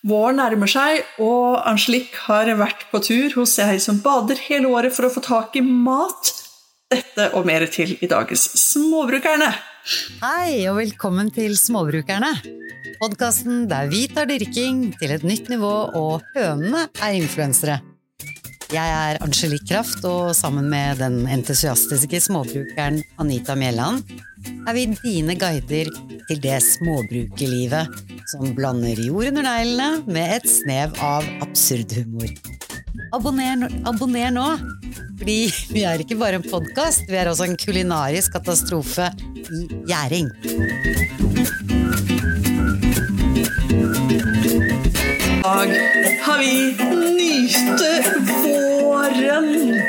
Våren nærmer seg, og Angelique har vært på tur hos jeg som bader hele året for å få tak i mat. Dette og mer til i dagens Småbrukerne. Hei, og velkommen til Småbrukerne. Podkasten der vi tar dyrking til et nytt nivå, og hønene er influensere. Jeg er Angelique Kraft, og sammen med den entusiastiske småbrukeren Anita Mjelland er vi dine guider til det småbrukerlivet som blander jord under neglene med et snev av absurd humor. Abonner, abonner nå, fordi vi er ikke bare en podkast, vi er også en kulinarisk katastrofe i gjæring. I dag har vi nyte våren.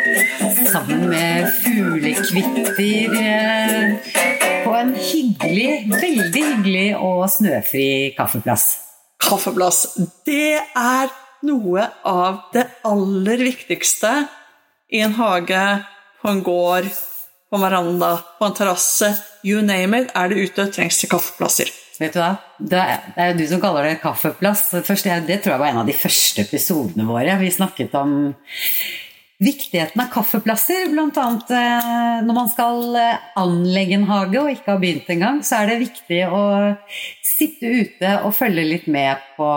Sammen med fuglekvitter eh, på en hyggelig, veldig hyggelig og snøfri kaffeplass. Kaffeplass, det er noe av det aller viktigste i en hage, på en gård, på en veranda, på en terrasse. You name it, er det ute, trengs det kaffeplasser. Vet du hva? Det er, jo du som kaller det kaffeplass. Først, det tror jeg var en av de første episodene våre. Vi snakket om viktigheten av kaffeplasser. Blant annet eh, når man skal eh, anlegge en hage og ikke har begynt engang, så er det viktig å sitte ute og følge litt med på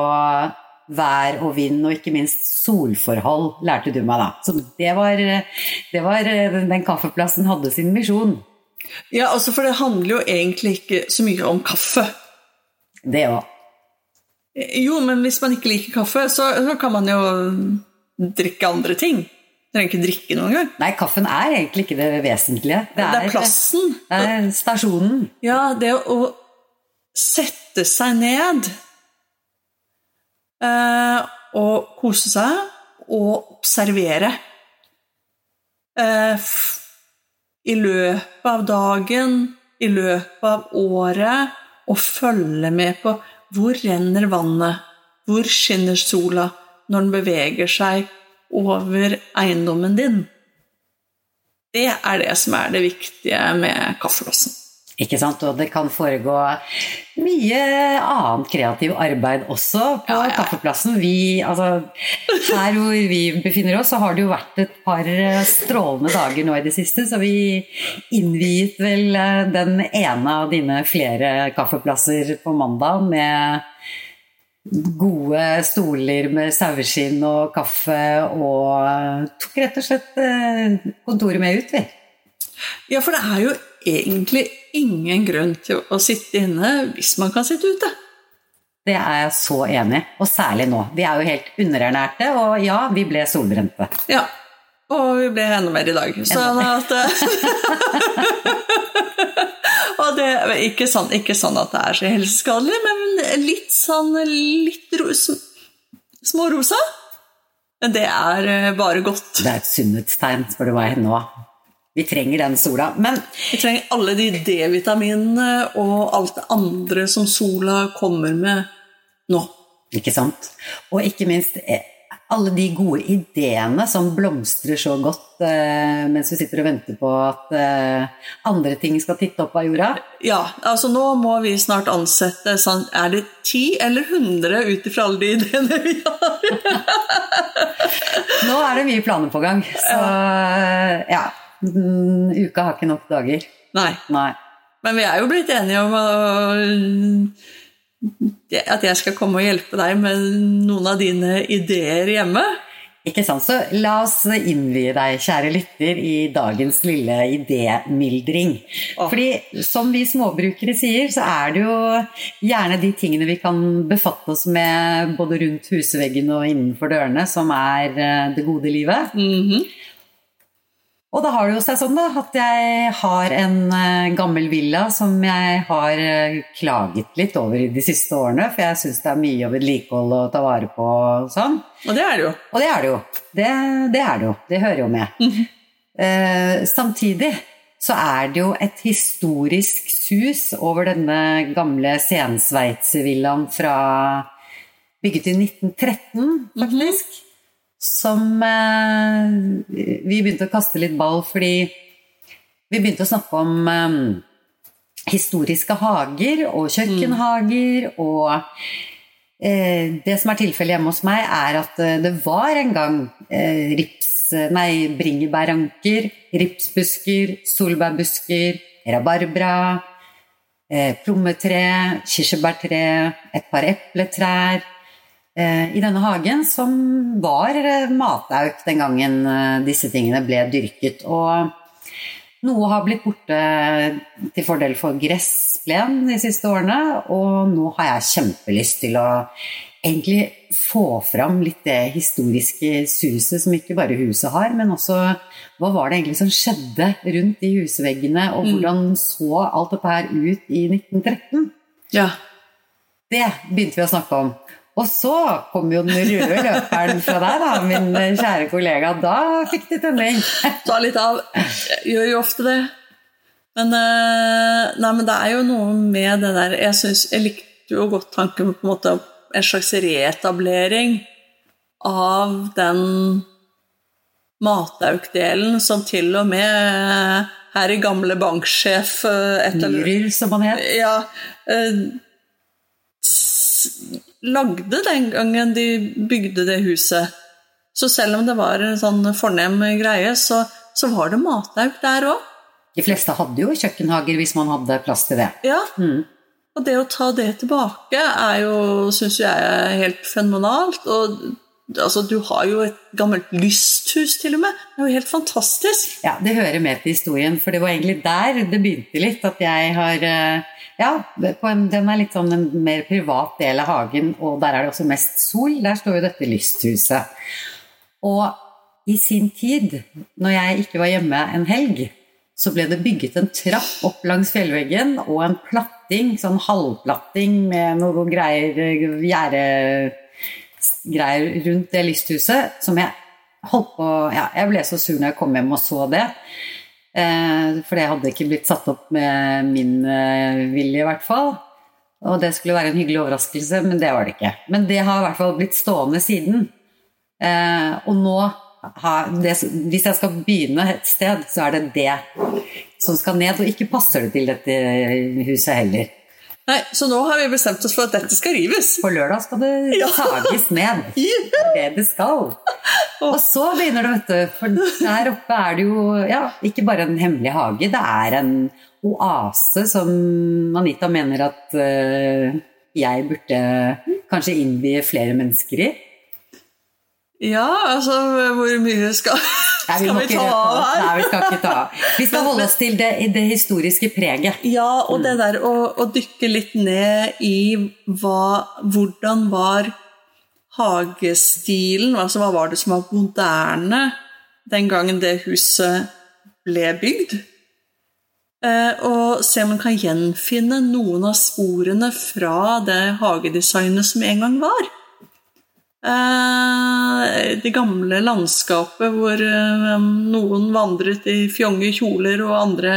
vær og vind, og ikke minst solforhold, lærte du meg da. Så det var, det var Den kaffeplassen hadde sin misjon. Ja, altså for det handler jo egentlig ikke så mye om kaffe. Det òg. Jo, men hvis man ikke liker kaffe, så, så kan man jo drikke andre ting. Du trenger ikke drikke noen gang. Nei, kaffen er egentlig ikke det vesentlige. Det er, det er plassen. Det er stasjonen. Ja, det å sette seg ned eh, og kose seg og observere. Eh, I løpet av dagen, i løpet av året og følge med på hvor renner vannet, hvor skinner sola når den beveger seg over eiendommen din. Det er det som er det viktige med kaffeplassen. Ikke sant? Og det kan foregå mye annet kreativt arbeid også på ja, ja. kaffeplassen. Vi, altså, her hvor vi befinner oss, så har det jo vært et par strålende dager nå i det siste, så vi innviet vel eh, den ene av dine flere kaffeplasser på mandag med gode stoler med saueskinn og kaffe, og tok rett og slett eh, kontoret med ut, vi. Ja, for det er jo egentlig ingen grunn til å sitte inne hvis man kan sitte ute. Det er jeg så enig i, og særlig nå. Vi er jo helt underernærte, og ja, vi ble solbrente. Ja, og vi ble enda mer i dag. Sånn at Og det er ikke sånn, ikke sånn, at det er så helseskadelig, men litt sånn litt smårosa. Men det er eh, bare godt. Det er et sunnhetstegn, spør du meg nå. Vi trenger den sola. Men vi trenger alle de D-vitaminene og alt det andre som sola kommer med nå. Ikke sant. Og ikke minst eh, alle de gode ideene som blomstrer så godt eh, mens vi sitter og venter på at eh, andre ting skal titte opp av jorda. Ja, altså nå må vi snart ansette sånn Er det ti eller hundre ut ifra alle de ideene vi har? nå er det mye planer på gang. Så ja. Mm, uka har ikke nok dager. Nei. Nei. Men vi er jo blitt enige om at jeg skal komme og hjelpe deg med noen av dine ideer hjemme. Ikke sant, Så la oss innvie deg, kjære lytter, i dagens lille idémyldring. Oh. Fordi som vi småbrukere sier, så er det jo gjerne de tingene vi kan befatte oss med både rundt husveggene og innenfor dørene, som er eh, det gode livet. Mm -hmm. Og da har det jo seg sånn da, at jeg har en uh, gammel villa som jeg har uh, klaget litt over de siste årene, for jeg syns det er mye å vedlikeholde og ta vare på og sånn. Og det er det jo. Og det er det jo. Det, det er det jo. Det hører jo med. Mm -hmm. uh, samtidig så er det jo et historisk sus over denne gamle Sensveitservillaen fra bygget i 1913, faktisk. Mm -hmm som eh, vi begynte å kaste litt ball fordi vi begynte å snakke om eh, historiske hager og kjøkkenhager og Eh, det som er tilfellet hjemme hos meg, er at eh, det var en gang eh, rips, nei, bringebæranker, ripsbusker, solbærbusker, rabarbra, plommetre, kirsebærtre, et par epletrær i denne hagen, som var matauk den gangen disse tingene ble dyrket. Og noe har blitt borte til fordel for gressplen de siste årene, og nå har jeg kjempelyst til å egentlig få fram litt det historiske suset som ikke bare huset har, men også hva var det egentlig som skjedde rundt de husveggene, og mm. hvordan så alt dette her ut i 1913? Ja. Det begynte vi å snakke om. Og så kom jo den røde løperen fra deg, da, min kjære kollega. Da fikk de tenning. Ta litt av. Gjør jo ofte det. Men, eh, nei, men det er jo noe med det der Jeg, synes, jeg likte jo godt tanken på en måte en slags reetablering av den mataukdelen som til og med her i gamle banksjef eh, Myhrer, som han het. Ja, eh, lagde den gangen de bygde det huset. Så selv om det var en sånn fornem greie, så, så var det matauk der òg. De fleste hadde jo kjøkkenhager hvis man hadde plass til det. Ja, mm. og det å ta det tilbake er jo, syns jeg, er helt fenomenalt. Og altså, du har jo et gammelt lysthus, til og med. Det er jo helt fantastisk. Ja, det hører med til historien, for det var egentlig der det begynte litt. At jeg har eh, ja, en, den er litt sånn en mer privat del av hagen, og der er det også mest sol. Der står jo dette lysthuset. Og i sin tid, når jeg ikke var hjemme en helg, så ble det bygget en trapp opp langs fjellveggen og en platting, sånn halvplatting med noe greier, gjerdegreier rundt det lysthuset, som jeg holdt på Ja, jeg ble så sur når jeg kom hjem og så det. Eh, for det hadde ikke blitt satt opp med min eh, vilje, i hvert fall. Og det skulle være en hyggelig overraskelse, men det var det ikke. Men det har i hvert fall blitt stående siden. Eh, og nå det, Hvis jeg skal begynne et sted, så er det det som skal ned. Og ikke passer det til dette huset heller. Nei, Så nå har vi bestemt oss for at dette skal rives. På lørdag skal det ja. sages ned. Det er det det skal. Og så begynner det, vet du. For der oppe er det jo ja, ikke bare en hemmelig hage, det er en oase som Anita mener at uh, jeg burde kanskje innvie flere mennesker i. Ja, altså hvor mye skal Nei, vi, skal vi ta av her? Nei, vi skal ikke ta Vi skal holde oss til det, det historiske preget. Ja, og det der å, å dykke litt ned i hva, hvordan var hagestilen altså Hva var det som var moderne den gangen det huset ble bygd? Eh, og se om man kan gjenfinne noen av sporene fra det hagedesignet som en gang var. Eh, det gamle landskapet hvor eh, noen vandret i fjonge kjoler, og andre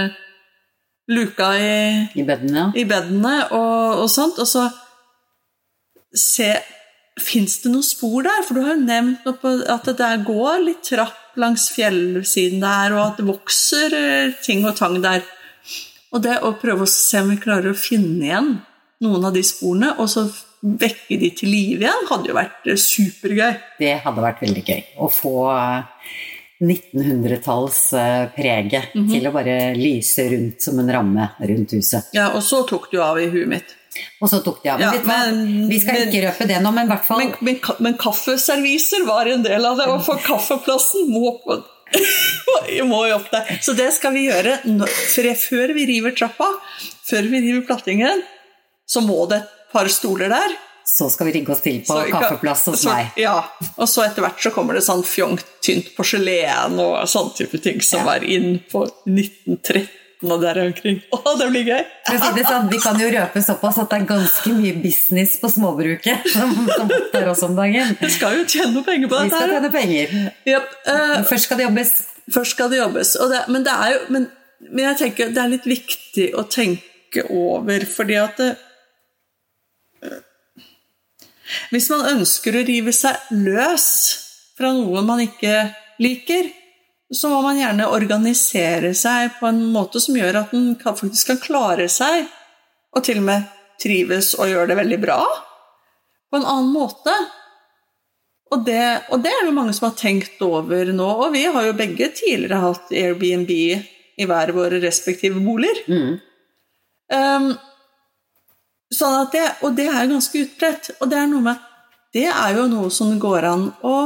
luka i, I bedene, i bedene og, og, sånt. Og så se Fins det noen spor der? For du har jo nevnt at det der går litt trapp langs fjellsiden der, og at det vokser eh, ting og tang der. Og det å prøve å se om vi klarer å finne igjen noen av de sporene, og så vekke de til live igjen, hadde jo vært eh, supergøy. Det hadde vært veldig gøy. Å få 1900-tallspreget mm -hmm. til å bare lyse rundt som en ramme rundt huset. Ja, og så tok du av i huet mitt. Og så tok de av. Ja, men vi skal ikke røpe det nå, men i hvert fall men, men, men, kaffeserviser var en del av det, og for kaffeplassen må på må jo opp der. Så det skal vi gjøre før vi river trappa, før vi river plattingen. Så må det et par stoler der. Så skal vi rigge oss til på så, kaffeplass hos så, meg. Ja, og så etter hvert så kommer det sånn fjongt, tynt porselen og sånn type ting som ja. var inn på 1913 og der omkring. Å, det blir gøy! Sånn, vi kan jo røpe såpass at det er ganske mye business på småbruket som, som er oss om dagen. Vi skal jo tjene penger på dette. Vi skal tjene penger. Yep. Uh, først skal det jobbes. Først skal det jobbes. Det, men, det er jo, men, men, jeg tenker det er litt viktig å tenke over, fordi at det, hvis man ønsker å rive seg løs fra noe man ikke liker, så må man gjerne organisere seg på en måte som gjør at man faktisk kan klare seg, og til og med trives og gjør det veldig bra. på en annen måte. Og det, og det er det mange som har tenkt over nå. Og vi har jo begge tidligere hatt Airbnb i hver våre respektive boliger. Mm. Um, sånn at det, og det er ganske utbredt. Og det er noe med Det er jo noe som går an å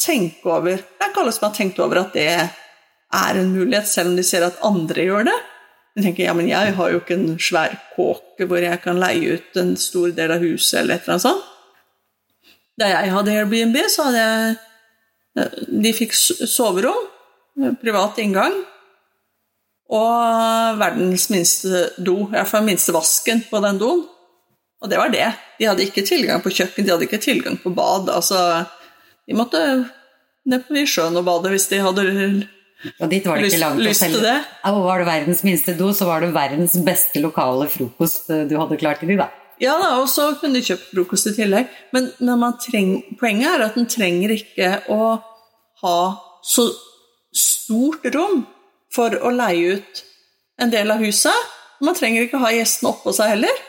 tenke over. Det er ikke alle som har tenkt over at det er en mulighet, selv om de ser at andre gjør det. De tenker ja, men jeg har jo ikke en svær kåke hvor jeg kan leie ut en stor del av huset, eller et eller annet sånt. Da jeg hadde Airbnb, så hadde jeg De fikk soverom, privat inngang, og verdens minste do. I hvert fall minste vasken på den doen. Og det var det. De hadde ikke tilgang på kjøkken, de hadde ikke tilgang på bad. Altså, de måtte ned på sjøen og bade hvis de hadde og dit var det lyst, ikke langt å selge. det. Ja, var det verdens minste do, så var det verdens beste lokale frokost eh, du hadde klart til de, da. Ja da, og så kunne de kjøpt frokost i tillegg. Men, men man treng, poenget er at en trenger ikke å ha så stort rom for å leie ut en del av huset. Man trenger ikke ha gjestene oppå seg heller.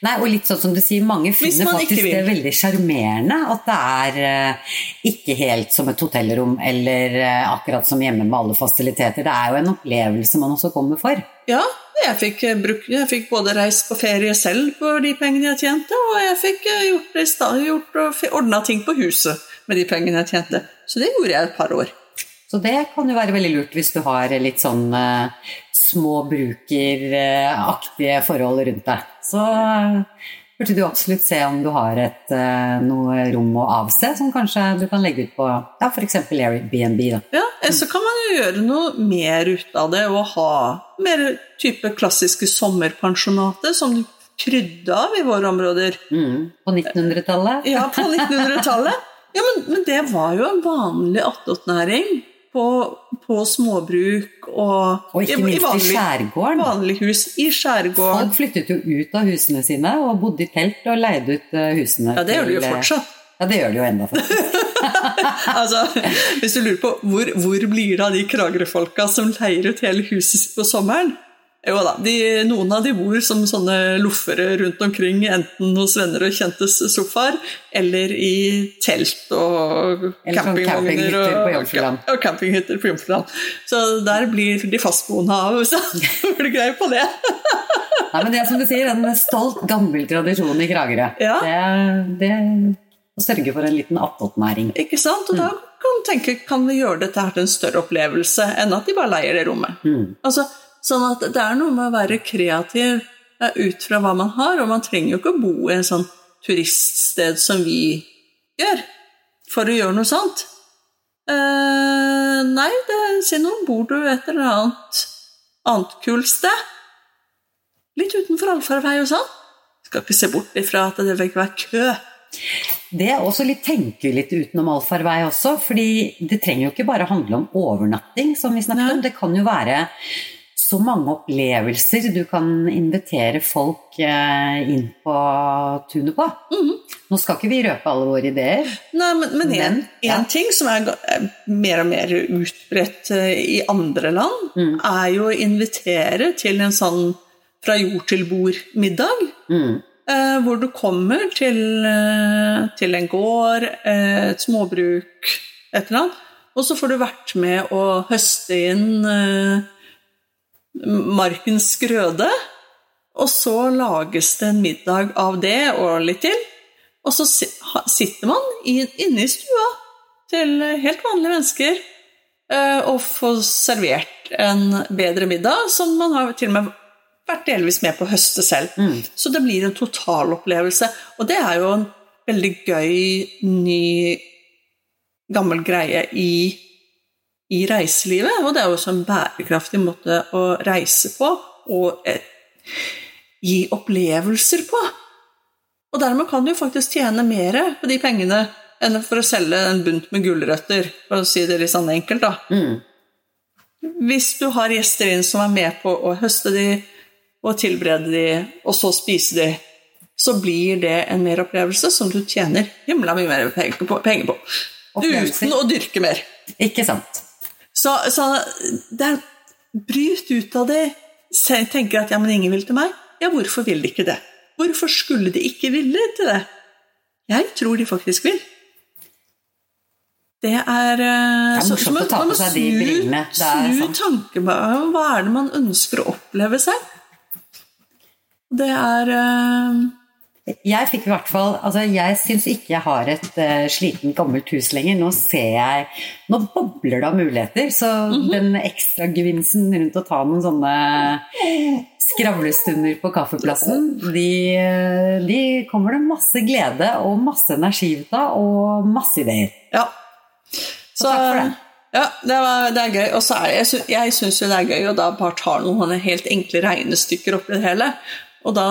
Nei, og litt sånn som du sier, mange finner faktisk det veldig sjarmerende at det er eh, ikke helt som et hotellrom eller eh, akkurat som hjemme med alle fasiliteter. Det er jo en opplevelse man også kommer for. Ja, jeg fikk, eh, bruk- jeg fikk både reist på ferie selv for de pengene jeg tjente, og jeg fikk gjort, gjort ordna ting på huset med de pengene jeg tjente. Så det gjorde jeg et par år. Så det kan jo være veldig lurt hvis du har litt sånn uh, småbrukeraktige forhold rundt deg. Så eh, burde du absolutt se om du har et, uh, noe rom å avse som kanskje du kan legge ut på ja, f.eks. Airbnb. Da. Ja, eh, så kan man jo gjøre noe mer ut av det og ha mer type klassiske sommerpensjonater som du krydde av i våre områder. Mm. På 1900-tallet. Ja, på 1900-tallet. Ja, men, men det var jo en vanlig attåtnæring på, på småbruk og, Og ikke minst i vanlig, skjærgården. vanlig hus i skjærgården. Folk flyttet jo ut av husene sine og bodde i telt og leide ut eh, husene. Ja, det gjør de jo eh, fortsatt. Ja, det gjør de jo enda faktisk. altså, hvis du lurer på hvor, hvor blir det av de Kragerø-folka som leier ut hele huset sitt på sommeren? Jo da, de, noen av de bor som sånne loffere rundt omkring, enten hos venner og kjentes sofaer, eller i telt og campingvogner og, og campinghytter på Jomfruland. Så der blir de fastboende av, så blir du greie på det. Nei, men det er som du sier, en stolt, gammel tradisjon i Kragerø. Ja. Det, det å sørge for en liten attåtnæring. Ikke sant? Og da kan du tenke, kan vi gjøre dette her til en større opplevelse enn at de bare leier det rommet? Mm. Altså, sånn at det er noe med å være kreativ eh, ut fra hva man har, og man trenger jo ikke å bo i en sånn turiststed som vi gjør, for å gjøre noe sånt. Eh, nei, det, si noe, bor du et eller annet annet kult sted? Litt utenfor allfarvei og sånn. Skal ikke se bort ifra at det vil ikke være kø. Det er også litt tenke litt utenom allfarvei også, fordi det trenger jo ikke bare handle om overnatting, som vi snakket ja. om. Det kan jo være så mange opplevelser du kan invitere folk eh, inn på tunet på. Mhm. Nå skal ikke vi røpe alle våre ideer. Nei, men, men en, Men, ja. en ting som er er mer og mer utbredt eh, i andre land, Mm. er jo å invitere til en sånn fra jord til bord-middag. Mm. Eh, hvor du kommer til, eh, til en gård, eh, et småbruk, et eller annet, og så får du vært med å høste inn eh, markens grøde, og så lages det en middag av det og litt til. Og så sitter man inne i stua til helt vanlige mennesker eh, og får servert en bedre middag, som man har til og med vært delvis med på å høste selv. Mm. Så det blir en totalopplevelse. Og det er jo en veldig gøy, ny, gammel greie i, i reiselivet. Og det er jo også en bærekraftig måte å reise på og eh, gi opplevelser på. Og dermed kan du faktisk tjene mer på de pengene enn for å selge en bunt med gulrøtter, for å si det litt sånn enkelt, da. Mm. Hvis du har gjester inn som er med på å høste de, og tilberede de, og så spise de, så blir det en meropplevelse som du tjener himla mye mer penger på. Penger på. Uten å dyrke mer. Ikke sant? Så, så er bryt ut av det. Tenker at ja, men ingen vil til meg. Ja, hvorfor vil de ikke det? Hvorfor skulle de ikke ville til det? Jeg tror de faktisk vil. Det er, eh, Det er så- morsomt så man- å ta på man må seg de snu- brillene. Det Snu tanken på hva er det man ønsker å oppleve selv. Det er eh, Jeg fikk i hvert fall Altså, jeg syns ikke jeg har et uh, sliten, gammelt hus lenger. Nå ser jeg Nå bobler det av muligheter. Så Mhm. den ekstra gevinsten rundt å ta noen sånne skravlestunder på kaffeplassen, de, eh, de kommer det masse glede og masse energi ut av, og masse ideer. Ja. Så takk for det. Ja, det, var, det er gøy. Og så er det, jeg, sy jeg syns jo det er gøy å da bare ta noen helt enkle regnestykker oppi det hele. Og da,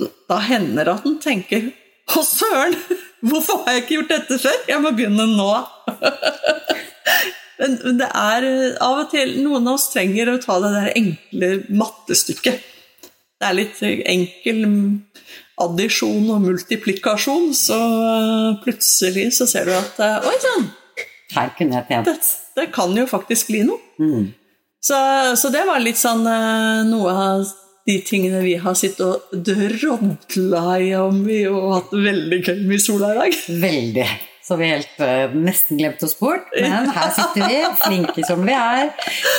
da hender det at en tenker Å, søren! Hvorfor har jeg ikke gjort dette før? Jeg må begynne nå. Men det er eh, av og til Noen av oss trenger å ta det der enkle mattestykket. Det er litt enkel addisjon og multiplikasjon, så eh, plutselig så ser du at eh, Oi sann! Her kunne jeg tjent. Det, det kan jo faktisk bli noe. Mm. Så, så det var litt sånn eh, noe av de tingene vi har sittet og drodla i om. Vi har hatt veldig gøy med sola i dag. Veldig. Så vi helt uh, nesten glemt oss bort, men her sitter vi, flinke som vi er.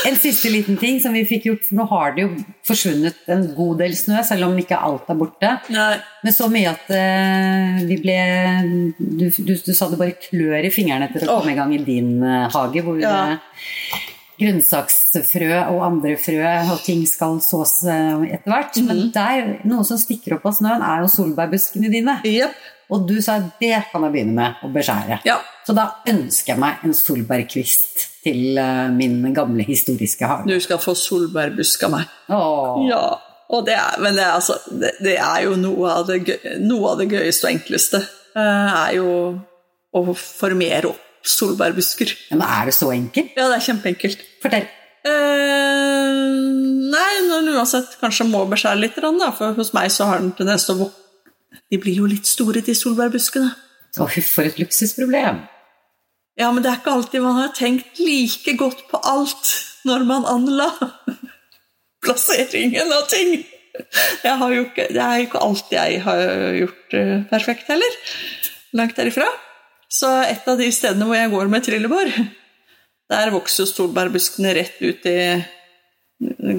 En siste liten ting som vi fikk gjort, nå har det jo forsvunnet en god del snø, selv om ikke alt er borte. Nei. Men så mye at uh, vi ble du, du, du sa det bare klør i fingrene etter å komme i gang i din uh, hage, hvor Ja. eh, grønnsaksfrø og andre frø og ting skal sås eh, etter hvert. Men der, noe som stikker opp av snøen, er jo solbærbuskene dine. Yep. Og du sa det kan jeg begynne med å beskjære. Ja. Så da ønsker jeg meg en solbærkvist til eh, min gamle historiske hage. Du skal få solbærbusk av meg. Åh. Ja. Og det er, men det er, altså, det, det er jo noe av det, gøy, noe av det gøyeste og enkleste. eh, er jo å formere opp solbærbusker. Men er det så enkelt? Ja, det er kjempeenkelt. Fortell. Eh, nei, når den uansett kanskje må beskjære litt, da, for hos meg så har den tendens til å vok- De blir jo litt store, de solbærbuskene. Å, for et luksusproblem. Ja, men det er ikke alltid man har tenkt like godt på alt når man anla plasseringen av ting. Ikke, det er jo ikke alt jeg har gjort eh, perfekt heller. Langt derifra. Så et av de stedene hvor jeg går med trillebår, der vokser jo solbærbuskene rett ut i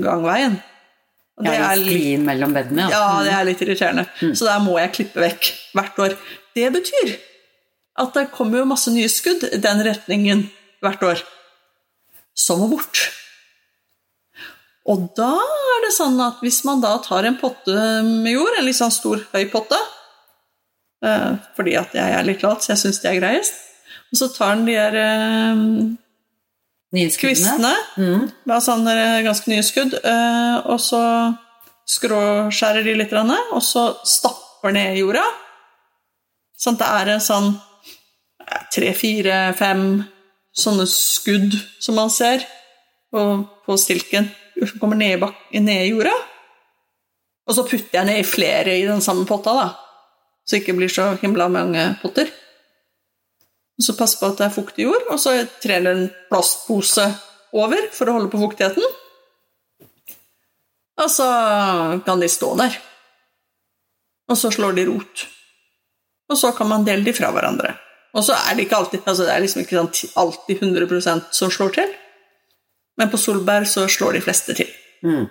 gangveien. Og det Ja, er litt mellom bedene. ja, det er litt irriterende. Så der må jeg klippe vekk hvert år. Det betyr at det kommer jo masse nye skudd i den retningen hvert år. Som må bort. Og da er det sånn at hvis man da tar en potte med jord, en litt sånn stor, høy potte eh, Fordi at jeg er litt lat, så jeg syns det er greiest. Og så tar den de der eh. Kvistene Mm. med sånn ganske nye skudd, eh, og så skråskjærer de litt, og så stapper ned i jorda. Sånn at det er en sånn eh, tre, fire, fem sånne skudd som man ser på, på stilken, som kommer ned i, bak, ned i jorda. Og så putter jeg ned flere i den samme potta, da. Så det ikke blir så himla mange potter. Og så passe på at det er fuktig jord, og så trer det en plastpose over for å holde på fuktigheten. Og så kan de stå der. Og så slår de rot. Og så kan man dele de fra hverandre. Og så er det ikke alltid altså det er liksom ikke alltid 100% som slår til. Men på solbær så slår de fleste til. Mm.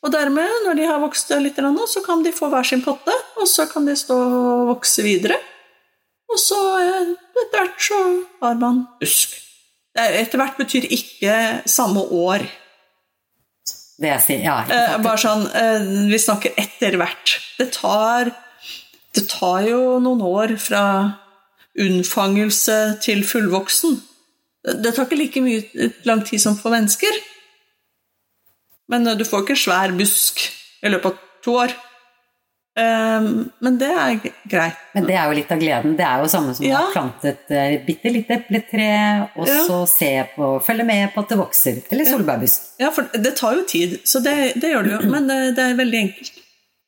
Og dermed, når de har vokst litt, så kan de få hver sin potte, og så kan de stå og vokse videre. Og så eh, etter hvert så har man busk. Det er- Etter hvert betyr ikke samme år. Det jeg sier, ja. Eh, bare sånn, eh, Vi snakker etter hvert. Det tar, det tar jo noen år fra unnfangelse til fullvoksen. Det det tar ikke like mye lang tid som for mennesker. Men eh, du får ikke svær busk i løpet av to år. Eh, Men det er greit. Men det er jo litt av gleden. Det er jo samme som å Ja. ha plantet et bitte lite epletre, og Ja. så se på, følge med på at det vokser. Eller solbærbusk. Ja, for det tar jo tid, så det, det gjør det jo. Men det, det er veldig enkelt.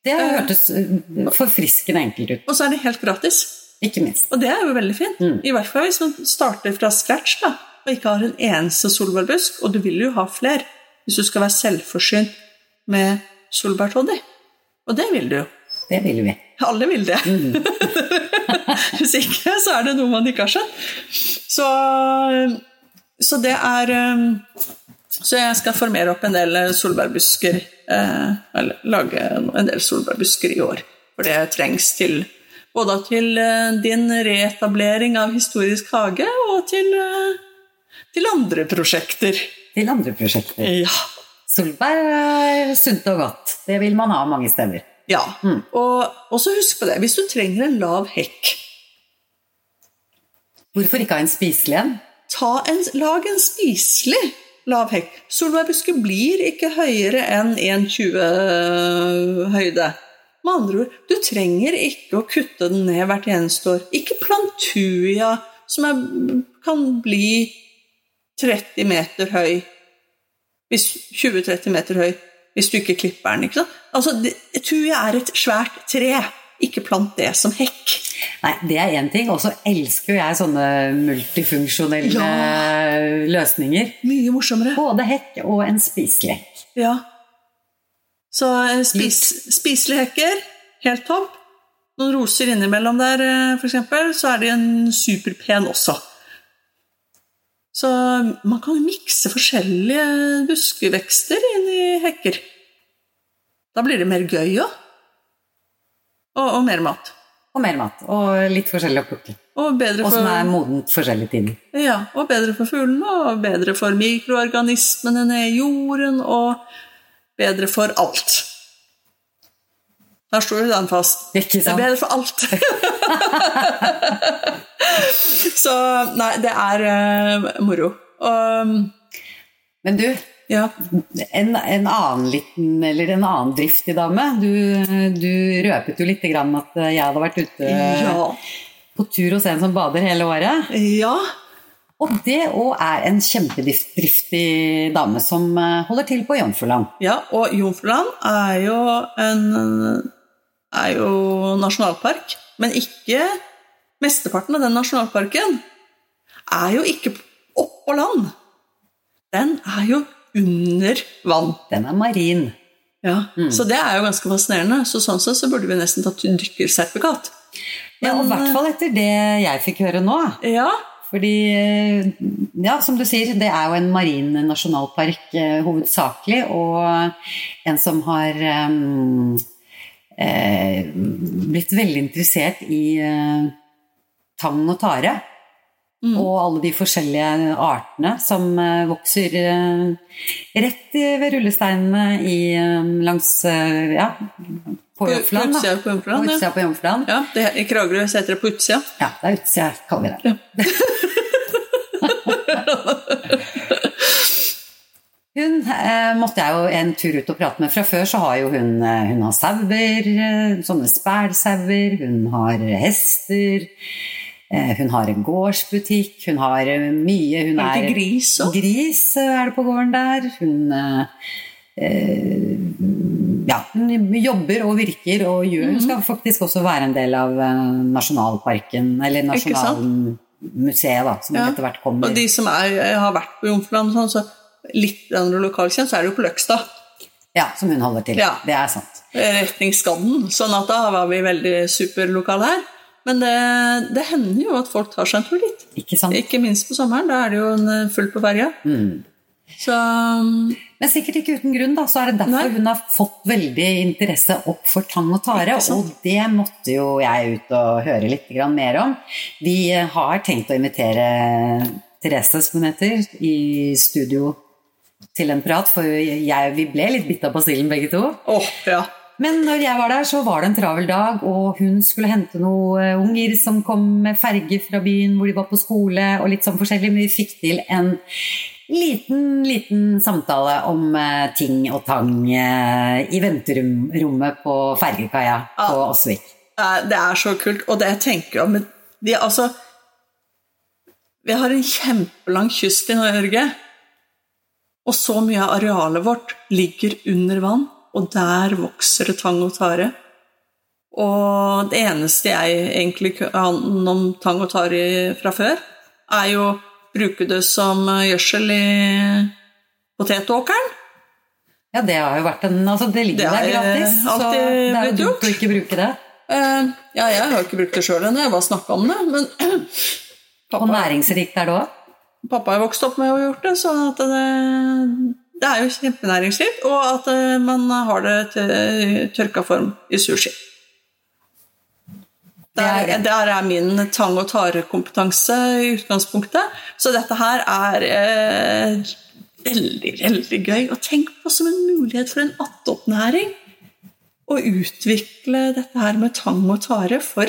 Det har hørtes uh, forfriskende enkelt ut. Og så er det helt gratis. Ikke minst. Og det er jo veldig fint. Mm. I hvert fall hvis man starter fra scratch da, og ikke har en eneste solbærbusk. Og du vil jo ha flere hvis du skal være selvforsynt med solbærtoddy. Og det vil du jo. Det vil vi. Alle vil det. Hvis ikke, så er det noe man ikke har skjønt. Så, så det er um, Så jeg skal formere opp en del solbærbusker. eh, Eller lage en del solbærbusker i år. For det trengs til både til eh, din reetablering av historisk hage, og til, eh, til andre prosjekter. Til andre prosjekter. Ja. Solbær er sunt og godt. Det vil man ha mange steder. Ja. Og, og så husk på det, hvis du trenger en lav hekk Hvorfor ikke ha en spiselig en? ta en, lag en spiselig lav hekk. Solbærbusker blir ikke høyere enn 1,20 høyde. Med andre ord, du trenger ikke å kutte den ned hvert eneste år. Ikke plantuia, som er, kan bli 30 meter høy. Hvis 20-30 meter høy hvis du ikke klipper den. ikke sant? Altså, det, er et svært tre. Ikke plant det som hekk. Nei, det er én ting. Og så elsker jo jeg sånne multifunksjonelle Ja. løsninger. Mye morsommere. Både hekk og en spiselig hekk. Ja. Så eh, spis, spiselige hekker, helt topp. Noen roser innimellom der, f.eks., for eksempel, så er de en superpen også. Så man kan mikse forskjellige buskevekster inn i hekker. Da blir det mer gøy òg. Og, og mer mat. Og mer mat. Og litt forskjellig å plukke. Og Og som er modent forskjellig tid. ja, og bedre for fuglene, og bedre for mikroorganismene nede i jorden, og bedre for alt. Der står jo den fast. Det er bedre for alt. Så nei, det er uh, moro. Og Men du, ja. en, en annen liten, eller en annen driftig dame. Du, du røpet jo litt grann at jeg hadde vært ute Ja. på tur hos en som bader hele året. ja. Og det òg er en kjempedriftig dame som eh, holder til på Jomfruland. Ja, og Jomfruland er jo en er jo nasjonalpark, men ikke Mesteparten av den nasjonalparken er jo ikke oppå land. Den er jo under vann. Den er marin. Ja, Så det er jo ganske fascinerende. Så sånn sett så burde vi nesten tatt dykkersertifikat. Ja, og i hvert fall etter det jeg fikk høre nå. Ja, Fordi, ja, som du sier, det er jo en marin nasjonalpark eh, hovedsakelig, og en som har eh, eh, blitt veldig interessert i eh, tang og tare. Og alle de forskjellige artene som eh, vokser eh, rett i- ved rullesteinene i, langs ja, på Jomfruland. på utsida på Jomfruland, ja. på Jomfruland. ja det, I Kragerø heter det på utsida. Ja, det er utsida, kaller vi det. Hun eh, måtte jeg jo en tur ut og prate med. Fra før så har jo hun, eh, hun har sauer, eh, sånne spælsauer, hun har hester, eh, hun har en gårdsbutikk, hun har mye Hun Er er gris òg? Gris er det på gården der. Hun eh, ja, hun jobber og virker og gjør Hun skal faktisk også være en del av nasjonalparken, eller Nasjonalmuseet, da, som Ja. etter hvert kommer. Og de som er, har vært på Jomfruland, sånn, så litt lokalkjent, så er det jo på Løkstad. Ja, som hun holder til. Ja. Det er sant. retning Skadden. Sånn at da var vi veldig superlokale her. Men det, det hender jo at folk tar seg en tur dit. Ikke sant? Ikke minst på sommeren. Da er det jo en eh, fullt på ferja. Mm. Så um, Men sikkert ikke uten grunn, da, så er det derfor Nei. hun har fått veldig interesse opp for tang og tare. Og det måtte jo jeg ut og høre litt mer om. Vi har tenkt å invitere Therese, som hun heter, i studio til en prat, for jeg, vi ble litt bitt av basillen begge to. Oh, ja. Men når jeg var der, så var det en travel dag, og hun skulle hente noen unger som kom med ferge fra byen hvor de var på skole, og litt sånn forskjellig, men vi fikk til en liten, liten samtale om eh, ting og tang eh, i venterommet på fergekaia på Ja. Åsvik. Eh, Det er så kult. Og det jeg tenker om de, altså, Vi har en kjempelang kyst i Norge. Og så mye av arealet vårt ligger under vann, og der vokser det tang og tare. Og det eneste jeg egentlig kan om tang og tare fra før, er jo å bruke det som gjødsel i potetåkeren. Ja, det har jo vært en Altså, det ligger Det der er, gratis, eh, så det er jo dumt å ikke bruke det. Uh, ja, jeg har jo ikke brukt det sjøl ennå, jeg bare snakka om det. Men Og næringsrikt er det òg. Pappa har vokst opp med ha gjort det, så at det, det er jo kjempenæringsrikt. Og at eh, man har det til tørka form i sushi. Det er Der, der er min tang- og tarekompetanse i utgangspunktet. Så dette her er eh, veldig, veldig gøy. Og tenk på som en mulighet for en attåtnæring å utvikle dette her med tang og tare for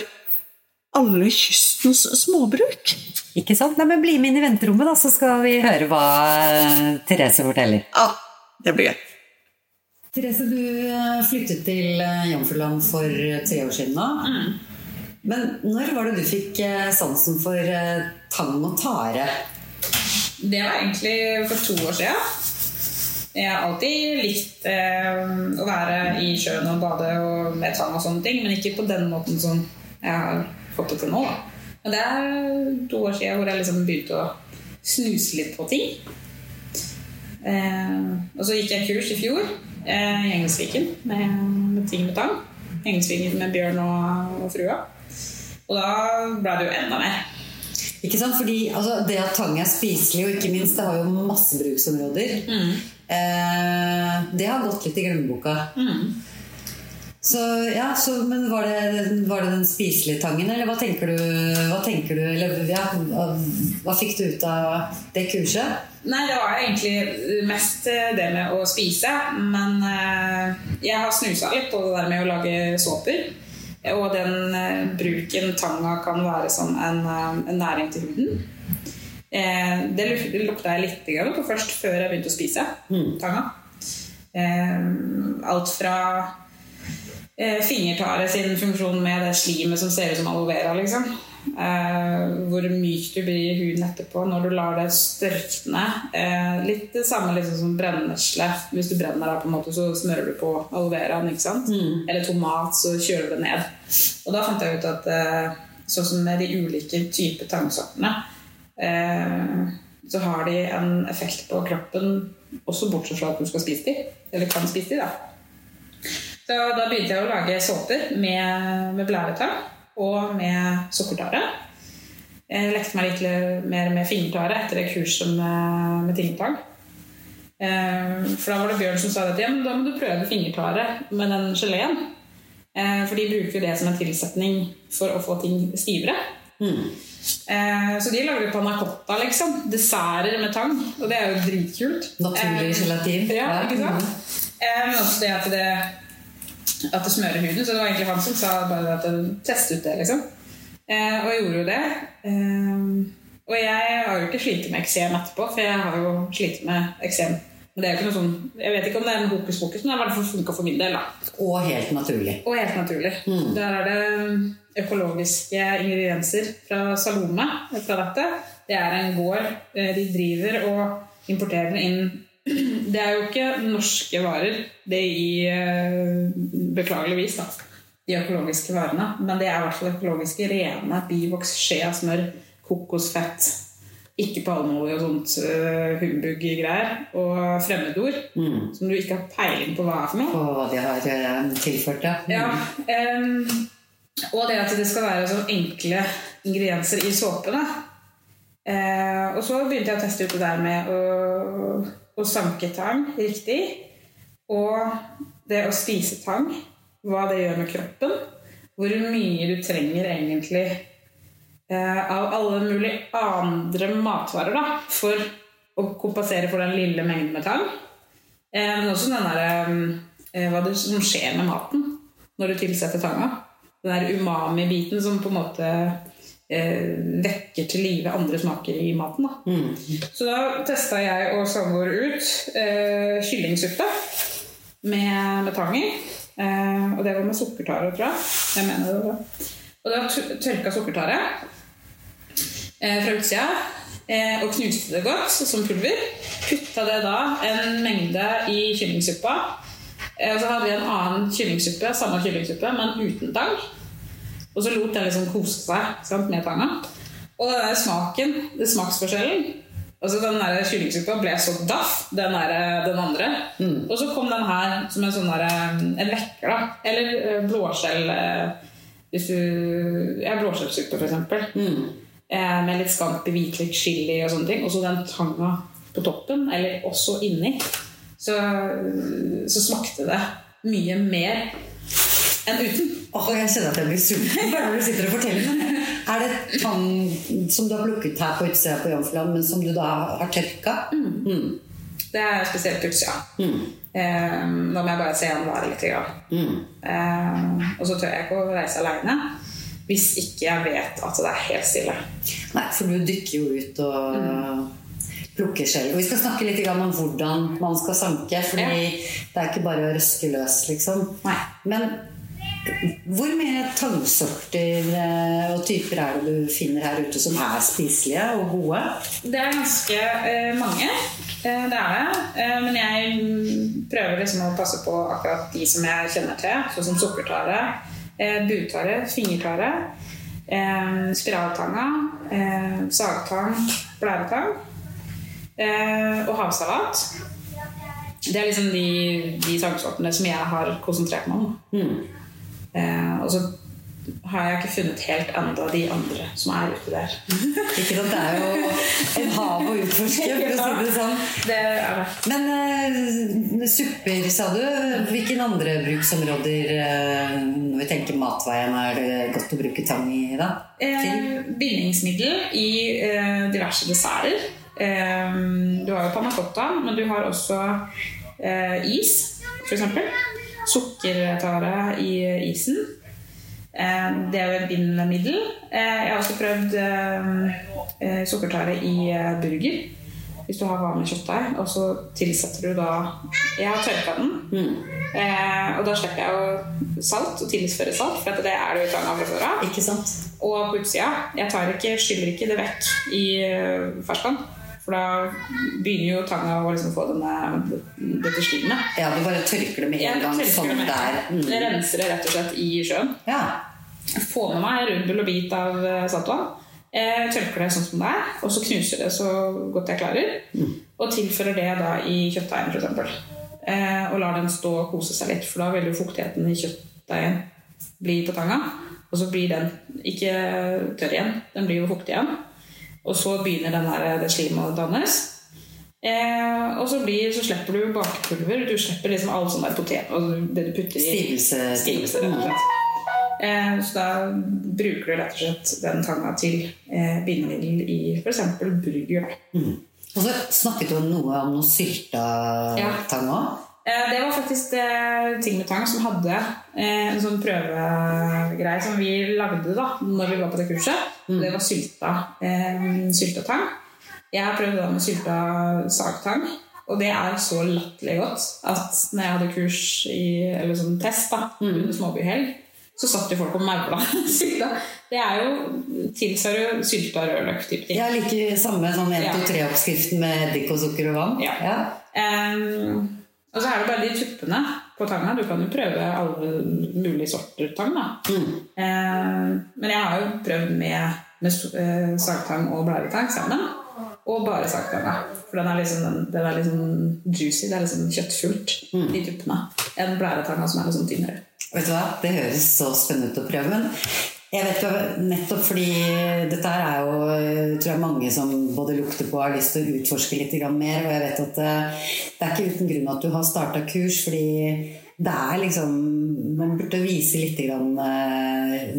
alle kystens småbruk. Ikke sant? Nei, men bli med inn i venterommet, da, så skal vi høre hva eh, Therese forteller. Ja, det blir gøy. Therese, du eh, flyttet til eh, Jomfruland for tre år siden nå. Men når var det du fikk sansen for tang og tare? Det var egentlig for to år siden. Jeg har alltid likt eh, å være i sjøen og bade og med tang og sånne ting, men ikke på den måten som jeg har fått det til nå. Da. Men det er to år siden hvor jeg liksom begynte å snuse litt på ting. Eh, og så gikk jeg kurs i fjor eh, i Engelsviken med, med ting med tang. Engelsviken med Bjørn og, og frua. Og da ble det jo enda mer. Ikke sant? Fordi altså, Det at tang er spiselig, og ikke minst det har jo masse bruksområder, eh, det har gått litt i glemmeboka. Så, ja, så, men var det, var det den spiselige tangen, eller hva tenker du, hva tenker du eller, ja, hva, fikk du ut av det kurset? Nei, det var egentlig mest det med å spise. Men eh, jeg har snusa litt på det der med å lage såper. Og den eh, bruken tanga kan være som en, eh, en næring til huden. Eh, det lukta jeg litt på først før jeg begynte å spise tanga. Eh, alt fra eh, fingertare sin funksjon med det slimet som ser ut som aloe vera, liksom. Eh, hvor myk du blir i huden etterpå når du lar det størkne. Eh, litt det samme liksom som brennesle. Hvis du brenner da, på en måte, så smører du på aloe veraen. sant? Eller tomat, så kjøler du det ned. Og da fant jeg ut at eh, sånn som med de ulike typer tangsortene, eh, så har de en effekt på kroppen også bortsett fra at du skal spise de. Eller kan spise de, da. Så da begynte jeg å lage såper med, med blæretang og med sukkertare. Jeg lekte meg litt mer med fingertare etter det kurset med, med tingetang. Eh, For da var det Bjørn som sa at ja, men da må du prøve fingertare med den geleen. Eh, For de bruker det som en tilsetning for å få ting stivere. Mm. Så de lager panna cotta, liksom. Desserter med tang. Og det er jo dritkult. Naturlig Eh, gelatin. Ja, ikke sant? Eh, Men også det at det at det smører huden. Så det var egentlig han som sa bare at test ut det, liksom. Eh, og jeg gjorde jo det. Eh, og jeg har jo ikke slitt med eksem etterpå, for jeg har jo slitt med eksem. Men det er jo ikke noe sånn, Jeg vet ikke om det er en hokus pokus, men det har i hvert fall funka for min del. da. Og helt naturlig. Og helt naturlig. Der er det økologiske ingredienser fra Salome. fra dette. Det er en gård. eh, De driver og importerer inn Det er jo ikke norske varer, det i eh, Beklageligvis, da. De økologiske varene. Men det er i hvert fall økologiske rene bivoks, skje av smør, kokosfett. Ikke palmeolje og sånt uh, humbug-greier. Og fremmedord som du ikke har peiling på hva er for noe. Og hva de har eh, tilført, ja. Ja, Um, og det at det skal være så enkle ingredienser i såpene. Uh, og så begynte jeg å teste ut det der med å, å sanke tang riktig. Og det å spise tang. Hva det gjør med kroppen. Hvor mye du trenger egentlig eh, av alle mulige andre matvarer da, for å kompensere for den lille mengden med tang. Eh, men også den der, eh, hva det som skjer med maten når du tilsetter tanga. Den der umami-biten som på en måte eh, vekker til live andre smaker i maten. Da. Så da testa jeg og samboer ut eh, kyllingsuppe med, med tang i. Eh, og det var med sukkertare, tror jeg. jeg mener det var. Og da tørka sukkertare eh, fra utsida eh, og knuste det godt som pulver. Putta det da en mengde i kyllingsuppa. Eh, og så hadde vi en annen kyllingsuppe, samme kyllingsuppe, men uten tang. Og så lot den liksom kose seg sant, med tanga. Og den der smaken, det smaksforskjellen Og så Den der kyllingsuppa ble så daff, den, der, den andre. Og så kom den her som en sånn der, en vekker. da Eller eh, blåskjell eh, Hvis du Ja, blåskjellsuppe, for eksempel. Eh, med litt scampi, hvitløk, chili og sånne ting. Og så den tanga på toppen, eller også inni. Så, så smakte det mye mer enn uten. Åh, jeg kjenner at jeg blir sulten bare når du sitter og forteller. Er det tang som du har plukket her på utsida på Jomfruland, men som du da har tørka? Mm. Det er spesielt utsida. Eh, nå må jeg bare se an været litt. Grann. Eh, og så tør jeg ikke å reise aleine hvis ikke jeg vet at det er helt stille. Nei, for du dykker jo ut og plukker selv. Og vi skal snakke litt om hvordan man skal sanke, fordi det er ikke bare å røske løs, liksom. Nei. Men hvor mye tangsorter eh, og typer er det du finner her ute som er spiselige og gode? Det er ganske eh, mange. Eh, det er det. Men jeg mm, prøver liksom å passe på akkurat de som jeg kjenner til, sånn som sukkertare, butare, fingertare, spiraltanga, sagtang, blæretang og havsalat. Det er liksom de, de tangsortene som jeg har konsentrert meg om. Eh, og så har jeg ikke funnet helt enda de andre som er ute der. Ikke sant? Det er jo en hav å utforske, for å si det sånn. Det er det. Men eh, supper, sa du. Hvilke andre bruksområder eh, når vi tenker matveien, er det godt å bruke tang i? da? Eh, bindingsmiddel i eh, diverse desserter. Eh, du har jo panna cotta, men du har også eh, is, f.eks. Sukkertare i isen. Eh, det er jo et bindende middel. jeg har også prøvd eh, eh, sukkertare i eh, burger. Hvis du har vanlig kjøttdeig, og så tilsetter du da Jeg har tørka den. Eh, og da slipper jeg jo salt og tilføre salt, for det er det jo i tanga fra før av. Ikke sant? Og på utsida. Jeg tar ikke, skyller ikke det vekk i ferskvann. For da begynner jo tanga å liksom få denne, dette slimet. Ja, du bare tørker det med en gang, sånn det at det er med. Jeg renser det rett og slett i sjøen. Ja. Få med meg rubbel og bit av eh, saltvann. Jeg tørker det sånn som det er, og så knuser det så godt jeg klarer. Og tilfører det da i kjøttdeigen, f.eks. Eh, og lar den stå og kose seg litt, for da vil jo fuktigheten i kjøttdeigen bli på tanga. Og så blir den ikke tørr igjen, den blir jo fuktig igjen. Og så begynner den der, det slimet å dannes. Eh, og så, blir, så slipper du bakepulver. Du slipper liksom all sånn der potet og det du putter i Stivelse. stivelse. Eh, så da bruker du rett og slett den tanga til eh, bindemiddel i f.eks. burger. Mm. Og så snakket du noe om noe sylta Ja. tang òg. Eh, Det var faktisk eh, Ting med Tang som hadde eh, en sånn prøvegreie som vi lagde da når vi var på det kurset. Og Det var sylta, eh, sylta tang. Jeg har prøvd det med sylta sagtang. Og det er så latterlig godt at når jeg hadde kurs i, eller sånn test da, under småbyhelg, så satt jo folk og maula sylta. Det er jo tilsvarer jo sylta rødløk-type ting. Jeg liker samme sånn 1-2-3-oppskriften med eddik og sukker og vann. Ja. Ehm, og så er det bare de tuppene på tanga. Du kan jo prøve alle mulige sorter tang. da. Ehm, men jeg har jo prøvd med, med eh, sagtang og blæretang sammen. Og bare sagtanga. For den er liksom, den er liksom juicy. Det er liksom kjøttfullt i tuppene. Enn blæretanga som er liksom tynnere. Vet du hva? Det høres så spennende ut å prøve. Men jeg vet jo nettopp fordi dette her er jo tror jeg mange som både lukter på og har lyst til å utforske litt mer. Og jeg vet at eh, det er ikke uten grunn at du har starta kurs, fordi det er liksom Man burde vise litt grann, eh,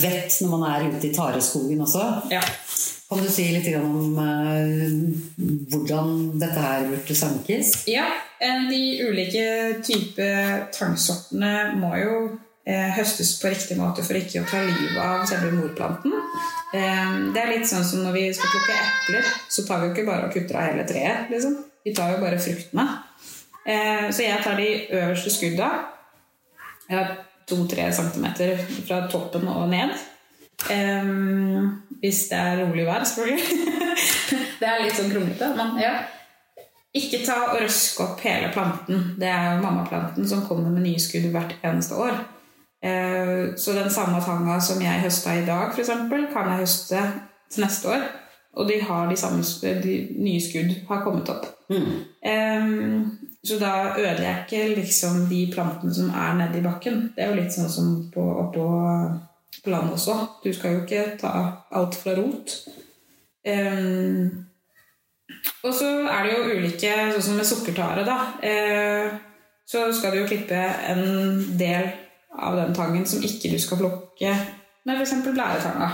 vett når man er ute i tareskogen også. Ja. Kan du si litt grann om eh, hvordan dette her burde sankes? Ja, eh, de ulike typer tangsortene må jo eh, høstes på riktig måte for ikke å ta livet av selve morplanten. Eh, det er litt sånn som når vi skal plukke epler, så tar vi jo ikke bare og kutter av hele treet. Liksom. Vi tar jo bare fruktene. Eh, så jeg tar de øverste skudda. Jeg har to-tre centimeter fra toppen og ned. Eh, hvis det er rolig vær, selvfølgelig. det er litt sånn kronglete, men ja. Ikke ta og røske opp hele planten. Det er jo mammaplanten som kommer med nye skudd hvert eneste år. Eh, Så den samme tanga som jeg høsta i dag, eksempel, kan jeg høste til neste år. Og de har de samme de nye skudd har kommet opp. Mm. Så da ødelegger jeg ikke liksom de plantene som er nedi bakken. Det er jo litt sånn som på, oppå på landet også. Du skal jo ikke ta alt fra rot. Og så er det jo ulike, sånn som med sukkertare, da. Eh, så skal du jo klippe en del av den tangen som ikke du skal plukke med f.eks. blæretanga.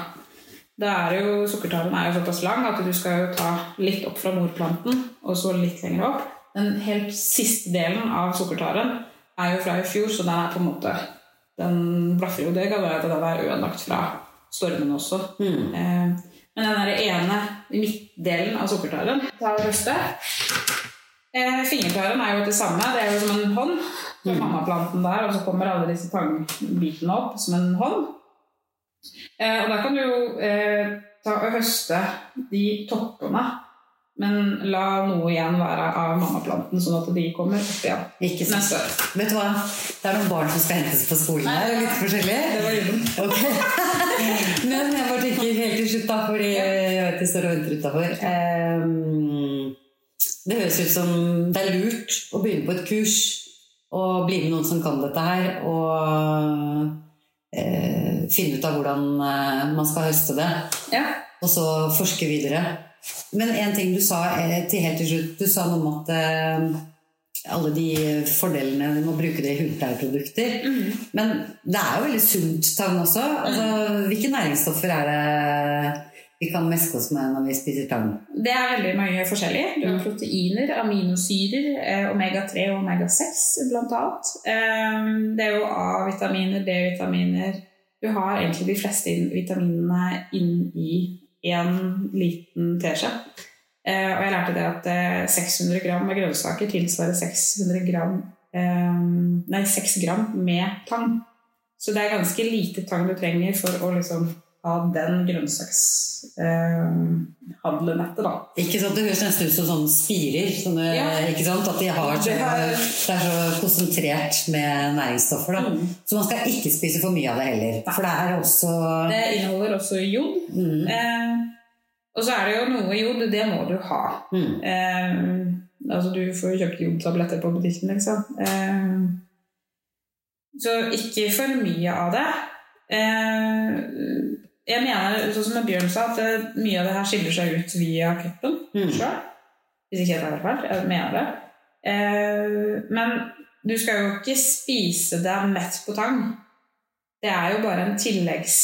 Da er jo, Sukkertaren er jo såpass lang at du skal jo ta litt opp fra morplanten og så litt lenger opp. Den helt siste delen av sukkertaren er jo fra i fjor, så den er på en måte Den blaffer jo. Det kan at den er ødelagt fra stormen også. Mm. Eh, men den der ene midtdelen av sukkertaren tar høste. Eh, fingertaren er jo det samme. Det er jo som en hånd. Mm. mammaplanten der, og så kommer alle disse tangbitene opp som en hånd. Eh, og da kan du jo eh, ta og høste de toppene, men la noe igjen være av mammaplanten, sånn at de kommer opp igjen Ikke sant. neste. Vet du hva? Det er noen barn som skal hentes på skolen her. Litt forskjellig. Det var. Ok. Men jeg bare tenker helt til slutt, da, fordi jeg vet de står og venter utafor. det høres ut som det er lurt å begynne på et kurs og bli med noen som kan dette her, og eh, finne ut av hvordan eh, man skal høste det, Ja. og så forske videre. Men en ting du sa eh, til helt til slutt, du sa noe om at eh, alle de fordelene med å bruke det i hudpleieprodukter. Men det er jo veldig sunt tang også. Altså, hvilke næringsstoffer er det vi kan meske oss med når vi spiser tang? Det er veldig mye forskjellig. Du har proteiner, aminosyrer, eh, omega-3 og omega-6 blant annet. Eh, Det er jo A-vitaminer, D-vitaminer Du har egentlig de fleste vitaminene inn i én liten teskje. Eh, Og jeg lærte det at eh, 600 gram med grønnsaker tilsvarer 600 gram eh, Nei, 6 gram med tang. Så det er ganske lite tang du trenger for å liksom ha den grønnsakshandelen etter, da. Ikke sant, Det høres nesten ut som sånne spirer. Sånne, Ja. ikke sant, At de har så, Det har- det er så konsentrert med næringsstoffer. Da. Mm. Så man skal ikke spise for mye av det heller. For det er også Det inneholder også jod. mm, Eh, og så er det jo noe jod, det må du ha. mm, Eh, altså du får jo kjøpt jodtabletter på butikken, liksom. Eh, så ikke for mye av det. Eh, jeg mener, sånn som Bjørn sa, at mye av det her skiller seg ut via kroppen Mm. sjøl. Hvis ikke jeg tar feil. Jeg mener det. Eh, men du skal jo ikke spise deg mett på tang. Det er jo bare en tilleggs...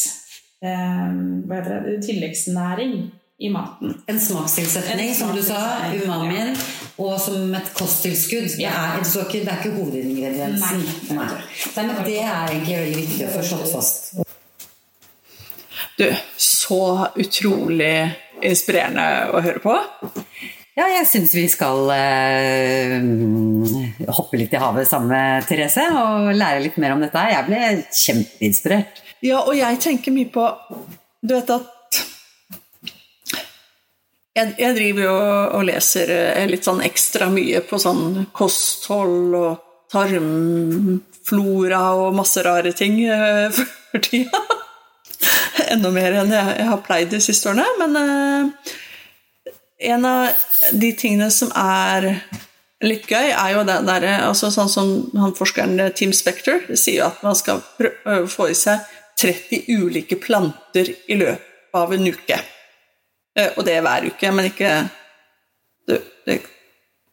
Eh, hva heter det? Tilleggsnæring i maten. En smakstilsetning, som du sa, umamien, og som et kosttilskudd. Ja. er, det er det er ikke hovedingrediensen. Nei. Nei. Nei, men det er egentlig veldig viktig å få slått fast. Du, så utrolig inspirerende å høre på. Ja, jeg syns vi skal eh, hoppe litt i havet sammen med Therese og lære litt mer om dette her. Jeg ble kjempeinspirert. Ja, og jeg tenker mye på Du vet at jeg, jeg driver jo og leser eh, litt sånn ekstra mye på sånn kosthold og tarmflora og masse rare ting eh, for tida. Enda mer enn jeg, jeg har pleid de siste årene. Men uh, en av de tingene som er litt gøy, er jo det derre altså Sånn som han forskeren eh, Tim Spector sier at man skal få i seg 30 ulike planter i løpet av en uke. Uh, Og det er hver uke, men ikke Det, det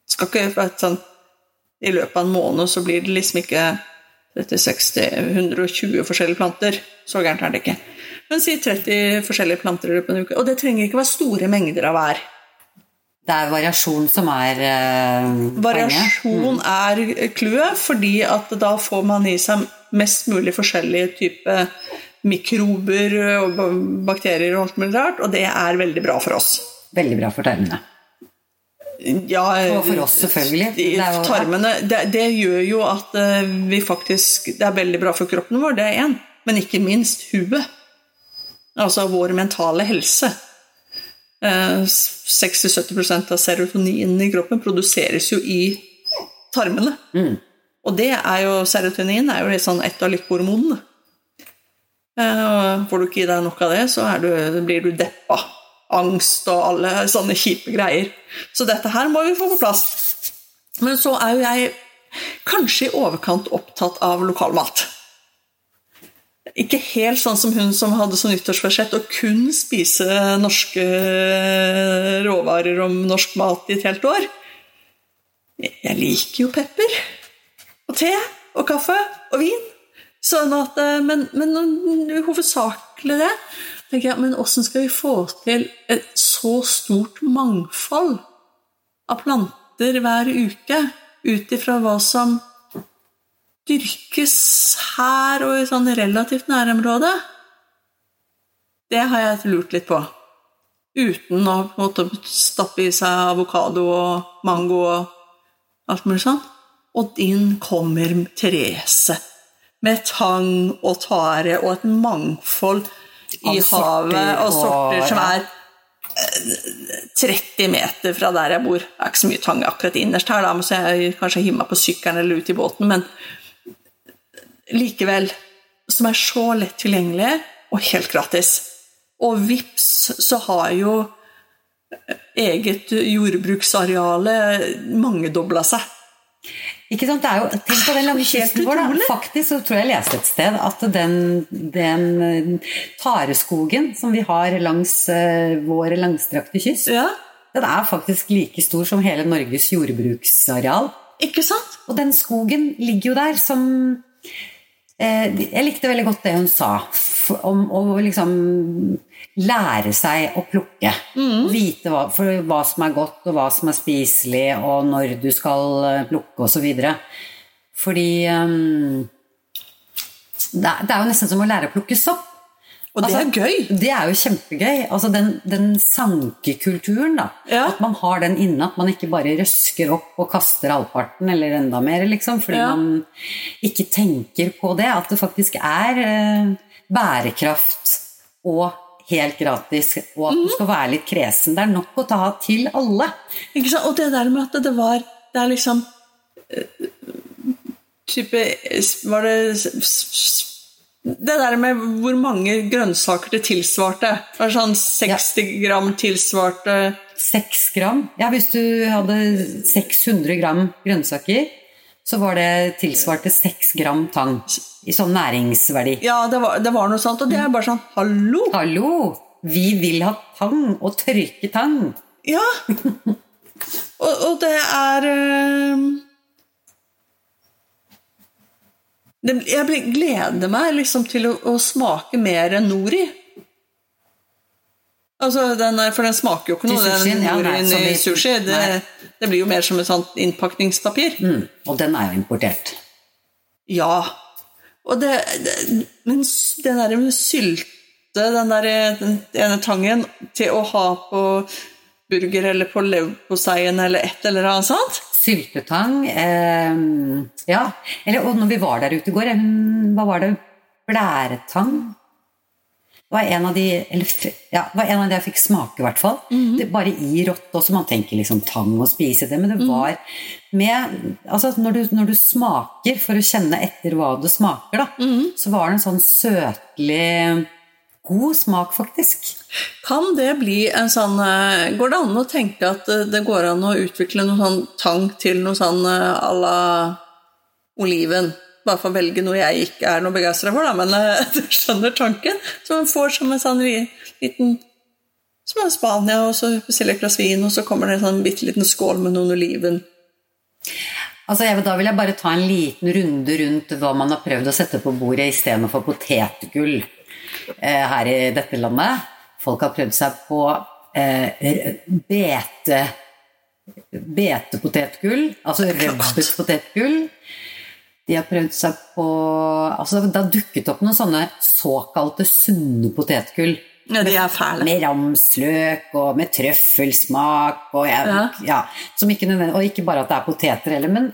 skal ikke være sånn I løpet av en måned så blir det liksom ikke 30-60-120 forskjellige planter. Så gærent er det ikke. Men si 30 forskjellige planter i løpet av en uke. Og det trenger ikke være store mengder av hver. Det er variasjon som er eh, Variasjon Variasjon er clouet, fordi at da får man i seg mest mulig forskjellige typer mikrober og bakterier og alt mulig rart, og det er veldig bra for oss. Veldig bra for tarmene. Ja, Og for oss, selvfølgelig. Det jo- tarmene, det, det gjør jo at eh, vi faktisk Det er veldig bra for kroppen vår, det er én, men ikke minst huet. Altså vår mentale helse. Eh, 60-70% av serotoninen i kroppen produseres jo i tarmene. Mm. Og det er jo, serotonin er jo litt sånn et av lykkehormonene. Eh, Får du ikke i deg nok av det, så du, blir du deppa. angst og alle sånne kjipe greier. Så dette her må vi få på plass. Men så er jo jeg kanskje i overkant opptatt av lokalmat. Ikke helt sånn som hun som hadde som nyttårsforsett å kun spise norske råvarer om norsk mat i et helt år. Jeg liker jo pepper. Og te og kaffe og vin. Sånn at, eh, men, men hovedsakelig det. tenker jeg, Men åssen skal vi få til et så stort mangfold av planter hver uke ut ifra hva som dyrkes her og i sånn relativt nærområde? Det har jeg lurt litt på. Uten å måtte stappe i seg avokado og mango og alt mulig sånn. Og inn kommer Therese med tang og tare og et mangfold i havet og sorter som er 30 meter fra der jeg bor. Det er ikke så mye tang akkurat innerst her, da, så jeg kanskje hiver meg på sykkelen eller ut i båten, men likevel. Som er så lett tilgjengelig og helt gratis. Og vips, så har jo eget jordbruksareale mangedobla seg. Ikke sant? Det er jo, tenk på den lange kysten vår. Da. Faktisk så tror jeg jeg leste et sted at den, den eh, tareskogen som vi har langs uh, vår langstrakte kyst, ja. den er faktisk like stor som hele Norges jordbruksareal. Ikke sant? Og den skogen ligger jo der som Eh, jeg likte veldig godt det hun sa om å liksom lære seg å plukke. Mm. Vite hva, hva, som er godt, og hva som er spiselig, og når du skal eh, plukke, osv. Fordi um, det, er, det er jo nesten som å lære å plukke sopp. Og det altså, er gøy! Det er jo kjempegøy. Altså den, den sankekulturen, da. Ja. At man har den inne. At man ikke bare røsker opp og kaster halvparten eller enda mer, liksom. Fordi ja. man ikke tenker på det. At det faktisk er eh, bærekraft og helt gratis, og at mm. du skal være litt kresen. Det er nok å ta til alle. Ikke sant? Og det der med at det var Det er liksom eh, type Var det det der med hvor mange grønnsaker det tilsvarte. Det var sånn 60 ja. gram tilsvarte 6 gram? Ja, hvis du hadde 600 gram grønnsaker, så var det tilsvarte 6 gram tang. I sånn næringsverdi. Ja, det var, det var noe sånt. Og det er bare sånn Hallo! Hallo! Vi vil ha tang, og tørke tang. Ja. og, og det er øh jeg gleder meg liksom til å, å smake mer enn nori. Altså, den er, for den smaker jo ikke noe, den norien ja, i sushi. Det, det, blir jo mer som et sånt innpakningspapir. Mm, og den er jo importert. Ja. Og det, det Men den derre med sylte, den der den ene tangen, til å ha på burger eller på leverposteien eller et eller annet sånt Syltetang. Eh, ja. Eller, og når vi var der ute i går, hva var det? Blæretang? Var en av de eller, ja, var en av de jeg fikk smake, i hvert fall. Mm -hmm. det, bare i rått også. Man tenker liksom tang og spise det, men det mhm. var med Altså, når du, når du smaker for å kjenne etter hva det smaker, da, mm -hmm. så var det en sånn søtlig god smak, faktisk. Kan det bli en sånn eh, Går det an å tenke at eh, det går an å utvikle noe sånn tang til noe sånn eh, à la oliven? Bare for å velge noe jeg ikke er noe begeistra for, da, men du skjønner tanken? Så man får som en sånn liten Som er Spania, og så bestiller et glass vin, og så kommer det en sånn bitte liten skål med noen oliven. Altså, jeg, da vil jeg bare ta en liten runde rundt hva man har prøvd å sette på bordet istedenfor potetgull. Eh, her i dette landet. Folk har prøvd seg på eh, bete betepotetgull, altså rødbetpotetgull. De har prøvd seg på altså Det har dukket opp noen sånne såkalte sunne potetgull. Ja, de er fæle. Med ramsløk og med trøffelsmak og, ja, ja. ja som ikke og ikke bare at det er poteter heller, men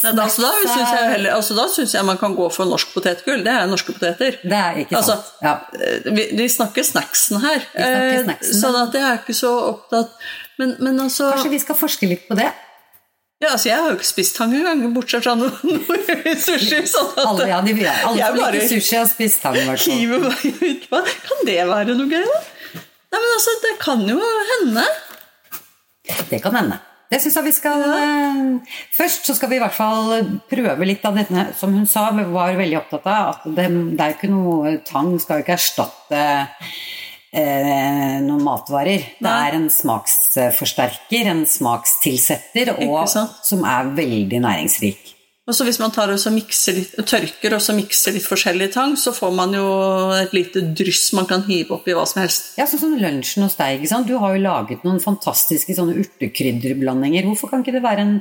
Da, så da syns jeg, heller, altså, da synes jeg man kan gå for norsk potetgull. Det er norske poteter. Det er ikke altså, sant. Altså, ja. Eh, vi, vi, snakker snacksen her. Snakker snacksen. Eh, sånn at jeg er ikke så opptatt men, men altså Kanskje vi skal forske litt på det? Ja, altså Jeg har jo ikke spist tang engang, bortsett fra noe, noe sushi. Sånn at, alle, ja, de, alle som liker sushi, har spist tang. Hiver meg ut på Kan det være noe gøy, da? Nei, men altså, det, kan jo hende. Det kan hende. Det syns jeg vi skal eh, Først så skal vi i hvert fall prøve litt av dette som hun sa, vi var veldig opptatt av. At det, det er ikke noe Tang skal jo ikke erstatte eh, noen matvarer. Det er en smaksforsterker, en smakstilsetter, og som er veldig næringsrik. Og så hvis man tar og så litt, tørker og så mikser litt forskjellig tang, så får man jo et lite dryss man kan hive oppi hva som helst. Ja, sånn som lunsjen hos deg. ikke sant? Du har jo laget noen fantastiske sånne urtekrydderblandinger. Hvorfor kan ikke det være en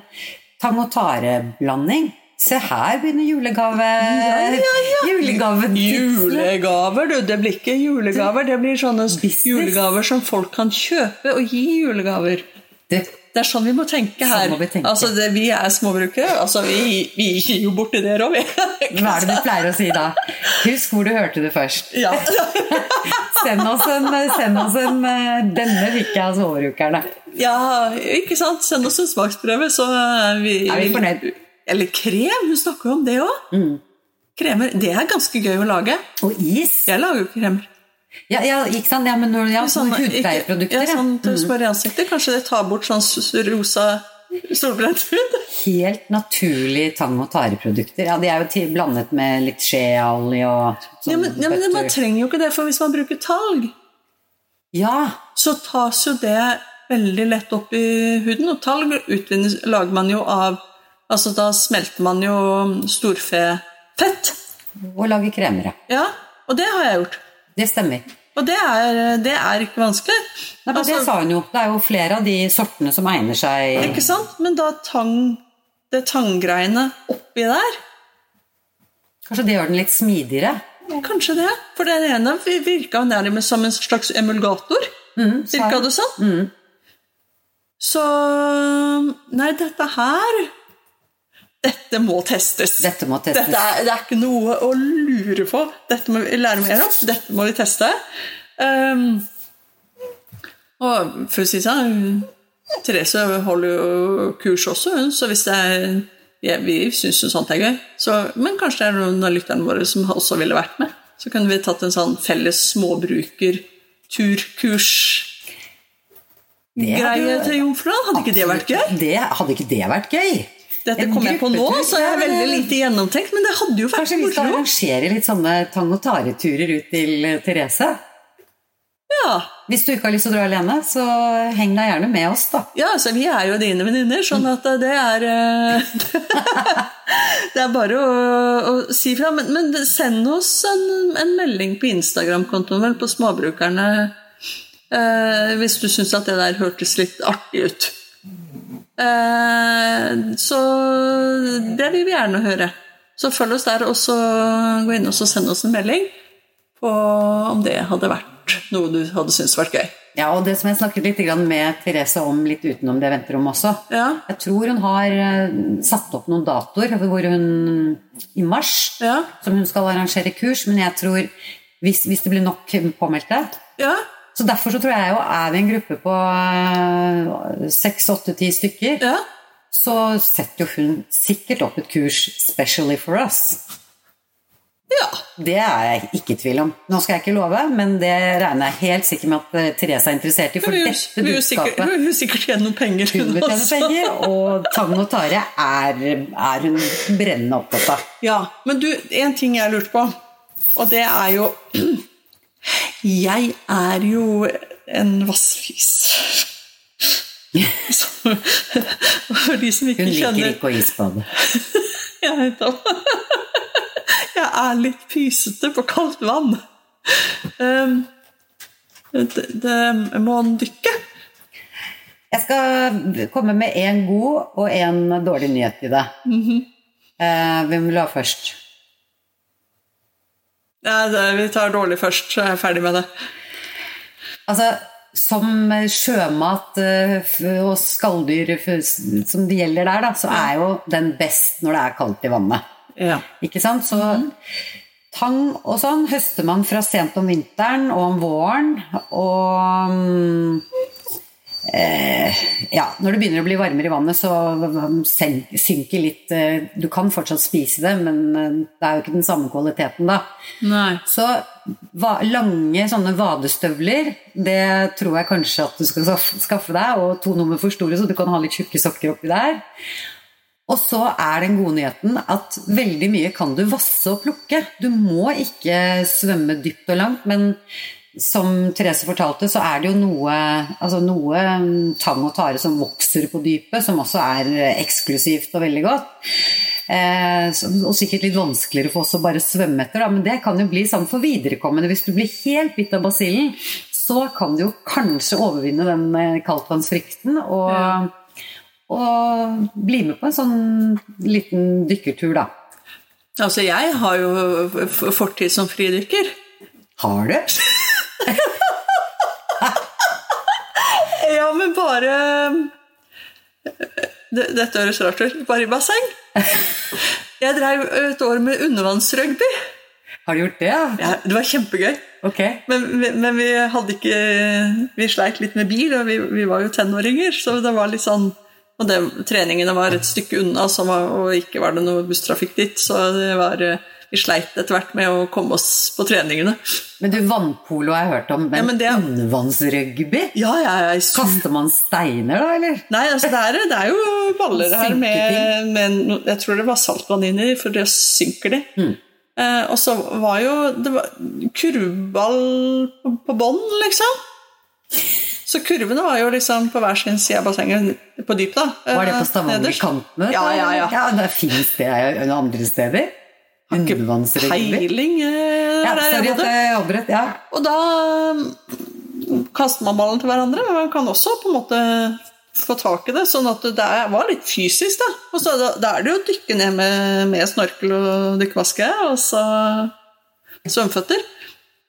tang og tare-blanding? Se her begynner julegave... Julegaven. Julegaver, du. Det blir ikke julegaver, det blir sånne Business. julegaver som folk kan kjøpe og gi julegaver. Det, Det er sånn vi må tenke Sånn her. må vi tenke. Altså, det, vi er småbrukere. Altså, vi, vi gir jo borti det òg, vi. hva er det du pleier å si da? Husk hvor du hørte det først. Ja. Send oss en, send oss en eh, Denne fikk jeg av småbrukerne. ja, ikke sant? Send oss en smaksprøve, så vi, Er vi fornøyd? Eller krem, hun snakker jo om det òg. Mm. Kremer, det er ganske gøy å lage. Og is. Jeg lager jo kremer. Ja, ja, ikke sant? Ja, men når, ja, Sånn, sånne ikke- hudpleieprodukter. Ja, sånn ja. Mm. Kanskje det tar bort sånn rosa solbrent hud. Helt naturlig tang- og tareprodukter. Ja, de er jo til, blandet med litt skjeolje og sånn Ja, men, ja, men man trenger jo ikke det, for hvis man bruker talg, Ja, så tas jo det veldig lett opp i huden. Og talg utvinnes, lager man jo av Altså da smelter man jo storfefett. og lager kremere. Ja, og det har jeg gjort. Det stemmer. Og det er, det er ikke vanskelig. Nei, men det Altså, sa hun jo. Det er jo flere av de sortene som egner seg ikke sant? Men da tang det tanggreiene oppi der Kanskje det gjør den litt smidigere? Kanskje det. For den ene virka nærmest som en slags emulgator. Mm, Virka det sånn? Så Nei, dette her Dette må testes. Dette må testes. Dette er, det er ikke noe å lure på. Dette må vi lære mer om. Dette må vi teste. Um, og for å si det sånn Therese holder jo kurs også, hun, så hvis det er ja, Vi syns jo sånt er gøy. Så, men kanskje det er noen av lytterne våre som også ville vært med. Så kunne vi tatt en sånn felles småbruker-turkurs. Greie til Jomfruland. Hadde ikke det vært gøy? Det, hadde ikke det vært gøy? Dette kom jeg på nå, så jeg er veldig lite gjennomtenkt, men det hadde jo vært Kanskje vi skal arrangere litt sånne tang- og tareturer ut til eh, Therese? Ja. Hvis du ikke har lyst til å dra alene, så heng deg gjerne med oss, da. ja, så vi er jo dine venninner, sånn at det er eh, Det er bare å, å si fra. Men, men send oss en, en melding på Instagram-kontoen vår, på Småbrukerne eh, hvis du syns at det der hørtes litt artig ut. Eh, så det vil vi gjerne høre. Så følg oss der, og så gå inn og send oss en melding på om det hadde vært noe du hadde syntes vært gøy. Ja, og det som jeg snakket litt med Therese om litt utenom det venterommet også. Ja. Jeg tror hun har eh, satt opp noen datoer hvor hun i mars Ja. som hun skal arrangere kurs, men jeg tror hvis, hvis det blir nok påmeldte ja. Så derfor så tror jeg jo er vi en gruppe på eh, seks, åtte, ti stykker, ja. så setter jo hun sikkert opp et kurs specially for us. Ja. Det er jeg ikke i tvil om. Nå skal jeg ikke love, men det regner jeg helt sikkert med at eh, Therese er interessert i. For Hun dette budskapet hun vil sikkert tjene noen penger. hun tjene også. penger, og Tang og Tare er, er hun brennende opptatt av. Ja, men du, en ting jeg lurte på, og det er jo Jeg er jo en vassfis. Så, For de som ikke Hun liker kjenner ikke å isbade. Jeg vet det. Jeg er litt pysete på kaldt vann. Um, det, det må han dykke. Jeg skal komme med en god og en dårlig nyhet til deg. Eh, Hvem vil du ha først? Ja, vi tar dårlig først, så er jeg ferdig med det. Altså, som sjømat eh, og skalldyr som det gjelder der, da, så er jo den best når det er kaldt i vannet. Ja. Ikke sant? Så tang og sånn høster man fra sent om vinteren og om våren. Og mm, eh, ja, når det begynner å bli varmere i vannet, så synker litt eh, Du kan fortsatt spise det, men eh, det er jo ikke den samme kvaliteten da. Nei. Så va lange sånne vadestøvler, det tror jeg kanskje at du skal skaffe deg, og to nummer for store, så du kan ha litt tjukke sokker oppi der. Og så er den gode nyheten at veldig mye kan du vasse og plukke. Du må ikke svømme dypt og langt, men som Therese fortalte, så er det jo noe, altså noe mm, tang og tare som vokser på dypet, som også er eksklusivt og veldig godt. Eh, og sikkert litt vanskeligere for oss å bare svømme etter, da, men det kan jo bli sånn for viderekommende. Hvis du blir helt bitt av basillen, så kan du jo kanskje overvinne den eh, kaldtvannsfrykten og, Ja. og bli med på en sånn liten dykkertur, da. Altså, jeg har jo fortid som fridykker. Har du? Ja, men bare det, Dette høres rart ut. Bare i basseng. Jeg drev et år med undervannsrugby. Har du gjort det? ja? Ja, det var kjempegøy. Okay. Men, men vi hadde ikke Vi sleit litt med bil, og vi, vi var jo tenåringer, så det var litt sånn Og det, treningene var et stykke unna, så var, og ikke var det noe busstrafikk dit, så det var eh, Vi sleit etter hvert med å komme oss på treningene. Men du, vannpolo har jeg hørt om, men, Ja, men det er- undervannsrugby? Ja, ja, jeg Kaster man steiner da, eller? Nei, altså det er, det er jo baller her med, med Jeg tror det var saltvann inni, for det synker de. Eh, og så var jo det var kurvball på, på bånn, liksom. Så kurvene var jo liksom på hver sin side av bassenget på dypet, da. Var det på Stavangerkanten? Ja, ja, ja. ja det Fins det andre steder? Undervannsrugby? Peiling eh, Ja, sorry at jeg avbrøt. Ja. Og da mm, kaster man ballen til hverandre, men man kan også på en måte få tak i det, sånn at det var litt fysisk. da. Og så da, er det jo å dykke ned med, med snorkel og dykkevaske, og så svømmeføtter.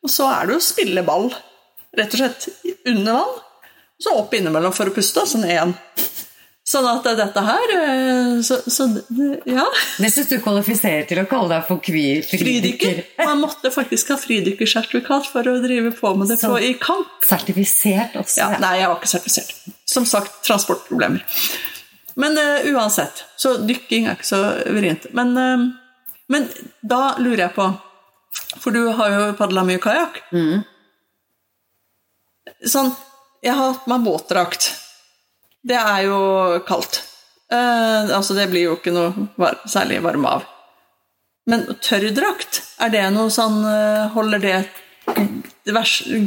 Og så er det jo å spille ball, rett og slett, under vann. Og så opp innimellom for å puste, og så ned igjen. Sånn at dette her eh, Så, så ja. Det syns du kvalifiserer til å kalle deg for kvi- Fridykker. Man måtte faktisk ha fridykkersertifikat for å drive på med det på, i kamp. Sertifisert også? Ja, nei, jeg var ikke sertifisert. Som sagt, transportproblemer. Men uh, uansett, så dykking er ikke så vrient. Men, uh, men da lurer jeg på For du har jo padla mye kajakk. Mm. Sånn, jeg har hatt meg våtdrakt. Det er jo kaldt. Eh, altså, det blir jo ikke noe var særlig varme av. Men tørrdrakt, er det noe sånn eh, Holder det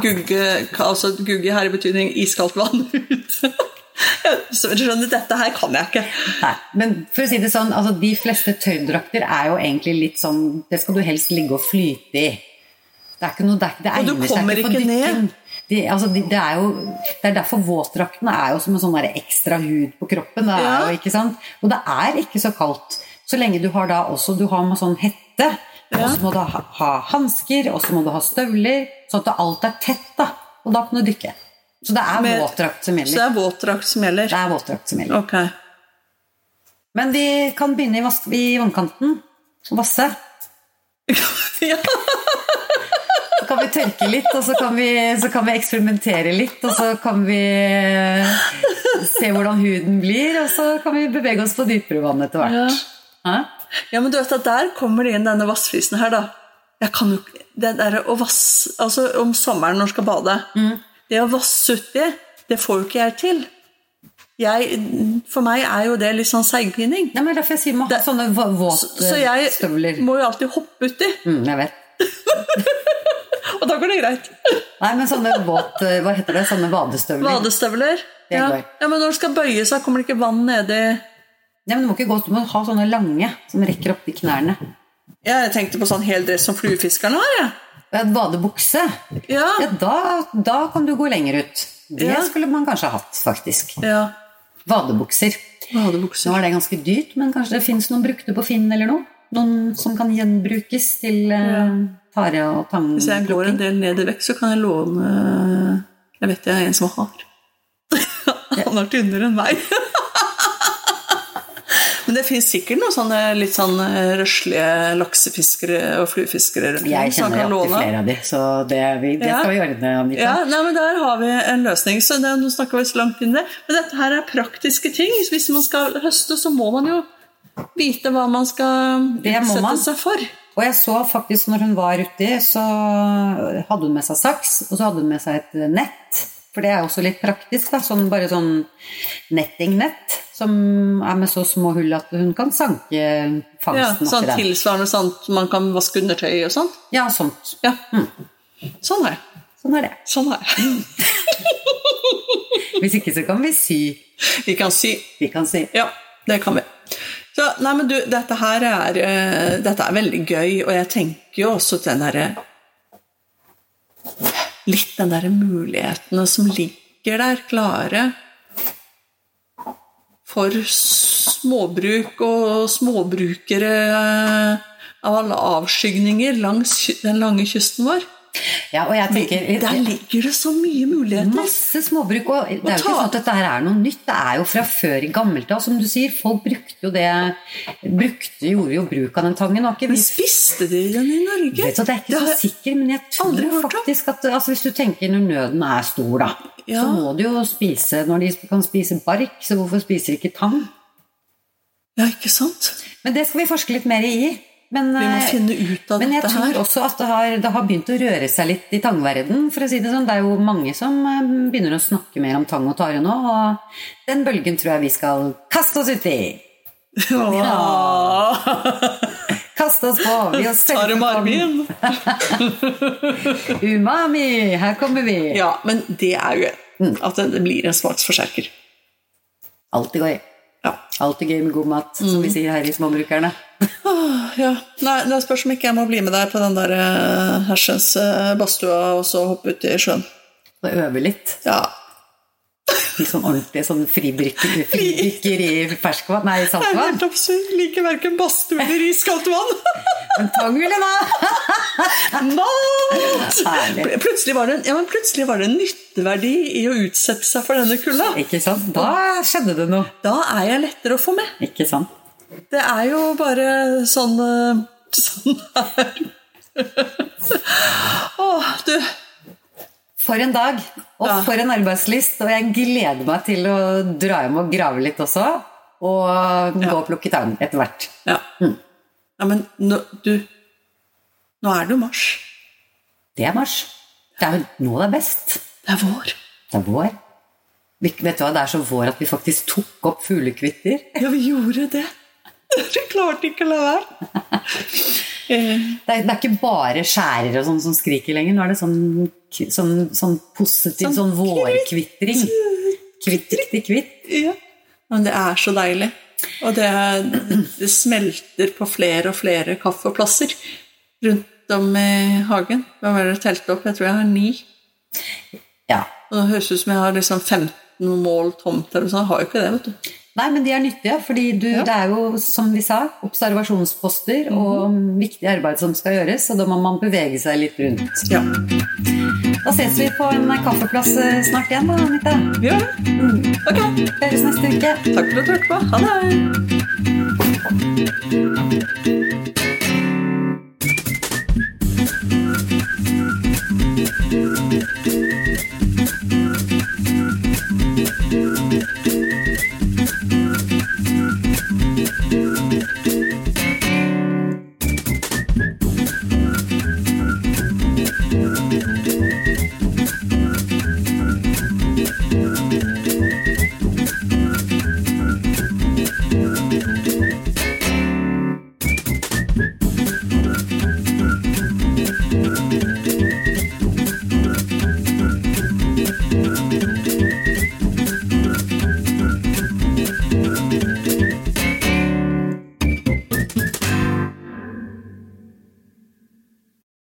gugge, altså gugge her i betydning iskaldt vann ut? Skjønner, dette her kan jeg ikke. Nei, men for å si det sånn, altså de fleste tørrdrakter er jo egentlig litt sånn Det skal du helst ligge og flyte i. Det er ikke noe, det, er- det egner seg kommer ikke for ikke ned. De, altså, de, det er jo det er derfor våtdraktene er jo som en sånn ekstra hud på kroppen. Det Ja. jo, ikke sant? Og det er ikke så kaldt. Så lenge du har da også du har med sånn hette, og så må du ha, ha hansker, og så må du ha støvler, sånn at alt er tett. da. Og da kan du dykke. Så det er våtdrakt som Så gjelder. det er våtdrakt som gjelder? Det er våtdrakt som gjelder. Okay. Men vi kan begynne i, vask i vannkanten. Vasse. ja. Så kan vi tørke litt, og så kan vi, så kan vi eksperimentere litt. Og så kan vi se hvordan huden blir, og så kan vi bevege oss på dypere vann etter hvert. Ja. ja, men du vet at der kommer det inn denne vassfisen her, da. Jeg kan jo Det der å vasse Altså om sommeren når du skal bade Det å vasse uti, det får jo ikke jeg til. Jeg, for meg er jo det litt sånn seigpining. Nei, men Derfor jeg sier man har sånne våte støvler. Så jeg må jo alltid hoppe uti, Mm, jeg vet. og da går det greit. Nei, men sånne våt... Hva heter det? Sånne vadestøvler. Vadestøvler. Det Ja. ja, men når du skal bøye seg, kommer det ikke vann nedi Nei, men Du må ikke gå, du må ha sånne lange som rekker opp i knærne. Jeg tenkte på sånn hel dress som fluefiskerne har, jeg. Ja. en vadebukse, Ja. ja, da, da kan du gå lenger ut. Det Ja. skulle man kanskje hatt, faktisk. ja. Vadebukser. Vadebukser. Nå er det ganske dyrt, men kanskje det fins noen brukte på Finn eller noe? Noen som kan gjenbrukes til eh, tare- og Hvis jeg går en del ned i vekt, så kan jeg låne Jeg vet jeg er en som har. Han har tynnere enn meg. Men det fins sikkert noen sånne litt sånn røslige laksefiskere og fluefiskere rundt Jeg kjenner jo opptil flere av de, så det, vi, det Ja. skal vi ordne, Anita. Ja, nei, men Der har vi en løsning. så det, Nå snakker vi så langt inn i det. Men dette her er praktiske ting. Hvis man skal høste, så må man jo vite hva man skal Det må utsette man. seg for. Og jeg så faktisk når hun var uti, så hadde hun med seg saks, og så hadde hun med seg et nett. For det er også litt praktisk. da, sånn, Bare sånn nettingnett som er med så små hull at hun kan sanke Ja, fangsten sånn oppi der. tilsvarende sånn at man kan vaske undertøy og sånt? Ja, sånt. Ja. Sånn er det. Sånn er det. Sånn er det. Hvis ikke så kan vi sy. Vi kan sy. Vi kan sy. Ja, det kan vi. Så, nei, men du, dette her er, uh, dette er veldig gøy, og jeg tenker jo også den derre Litt den derre mulighetene som ligger der klare for småbruk og småbrukere eh, av alle avskygninger langs den lange kysten vår. Ja, og jeg tenker Der ligger det så mye muligheter. Masse småbruk. Og det er jo ikke sånn at dette her er noe nytt. Det er jo fra før i gammelt av, som du sier. Folk brukte jo det brukte, Gjorde jo bruk av den tangen. Ikke Men spiste de den i Norge? vet du, Det er ikke det så sikkert sikker, men jeg tror faktisk at altså, Hvis du tenker når nøden er stor, da, Ja. så må du jo spise Når de kan spise bark, så hvorfor spiser de ikke tang? Ja, ikke sant? Men det skal vi forske litt mer i. Men, Vi må eh, finne ut av Men jeg tror også at det har, det har begynt å røre seg litt i tangverden, for å si det sånn. Det er jo mange som eh, begynner å snakke mer om tang og tare nå, og den bølgen tror jeg vi skal kaste oss uti. Ja. Kaste oss på. Vi har Tar du marvin? Umami, her kommer vi. Ja, men det er jo at det blir en smaksforsterker. Alltid gøy. Ja. Alltid gøy med god mat, som vi sier her i Småbrukerne. Ja. Nei, det spørs om ikke jeg må bli med deg på den der eh, hersens eh, badstua og så hoppe uti sjøen. Og øve litt. Ja. Litt sånn ordentlig sånn fribrikker, i ferskvann, nei, Jeg er helt absurd. liker verken badstue eller iskaldt vann. Men tang vil da! Mat! Plutselig var, det, ja, men plutselig var det en nytteverdi i å utsette seg for denne kulda. Ikke sant? Da skjedde det noe. Da er jeg lettere å få med. Ikke sant? Det er jo bare sånn eh, Sånn her. Åh, du. For en dag, og Ja. for en arbeidslist. Og jeg gleder meg til å dra hjem og grave litt også. Og gå og plukke tang etter hvert. Ja. ja men nå, du Nå er det jo mars. Det er mars. Det er jo nå det er best. Det er vår. Det er vår. Vi- Vet du hva, Det er så vår at vi faktisk tok opp fuglekvitter. Ja, vi gjorde det. Vi klarte ikke å la være. Eh, Det er, det er ikke bare skjærer og sånn som skriker lenger. Nå er det sånn, sånn, sånn positiv sånn, Sånn vårkvitring. Kvitt, riktig kvitt. Ja. Men det er så deilig. Og det, det smelter på flere og flere kaffeplasser rundt om i hagen. Hva var det jeg telte opp? Jeg tror jeg har ni. Ja. Og det høres ut som jeg har liksom 15 mål tomt eller sånn. Jeg har jo ikke det, vet du. Nei, men de er nyttige, fordi du, det er jo, som vi sa, observasjonsposter og viktig arbeid som skal gjøres, og da må man bevege seg litt rundt. Ja. Da ses vi på en kaffeplass eh, snart igjen, da, Anita. Gjør det. Ok. Høres neste uke. Takk for at du hørte på. Ha det. Thank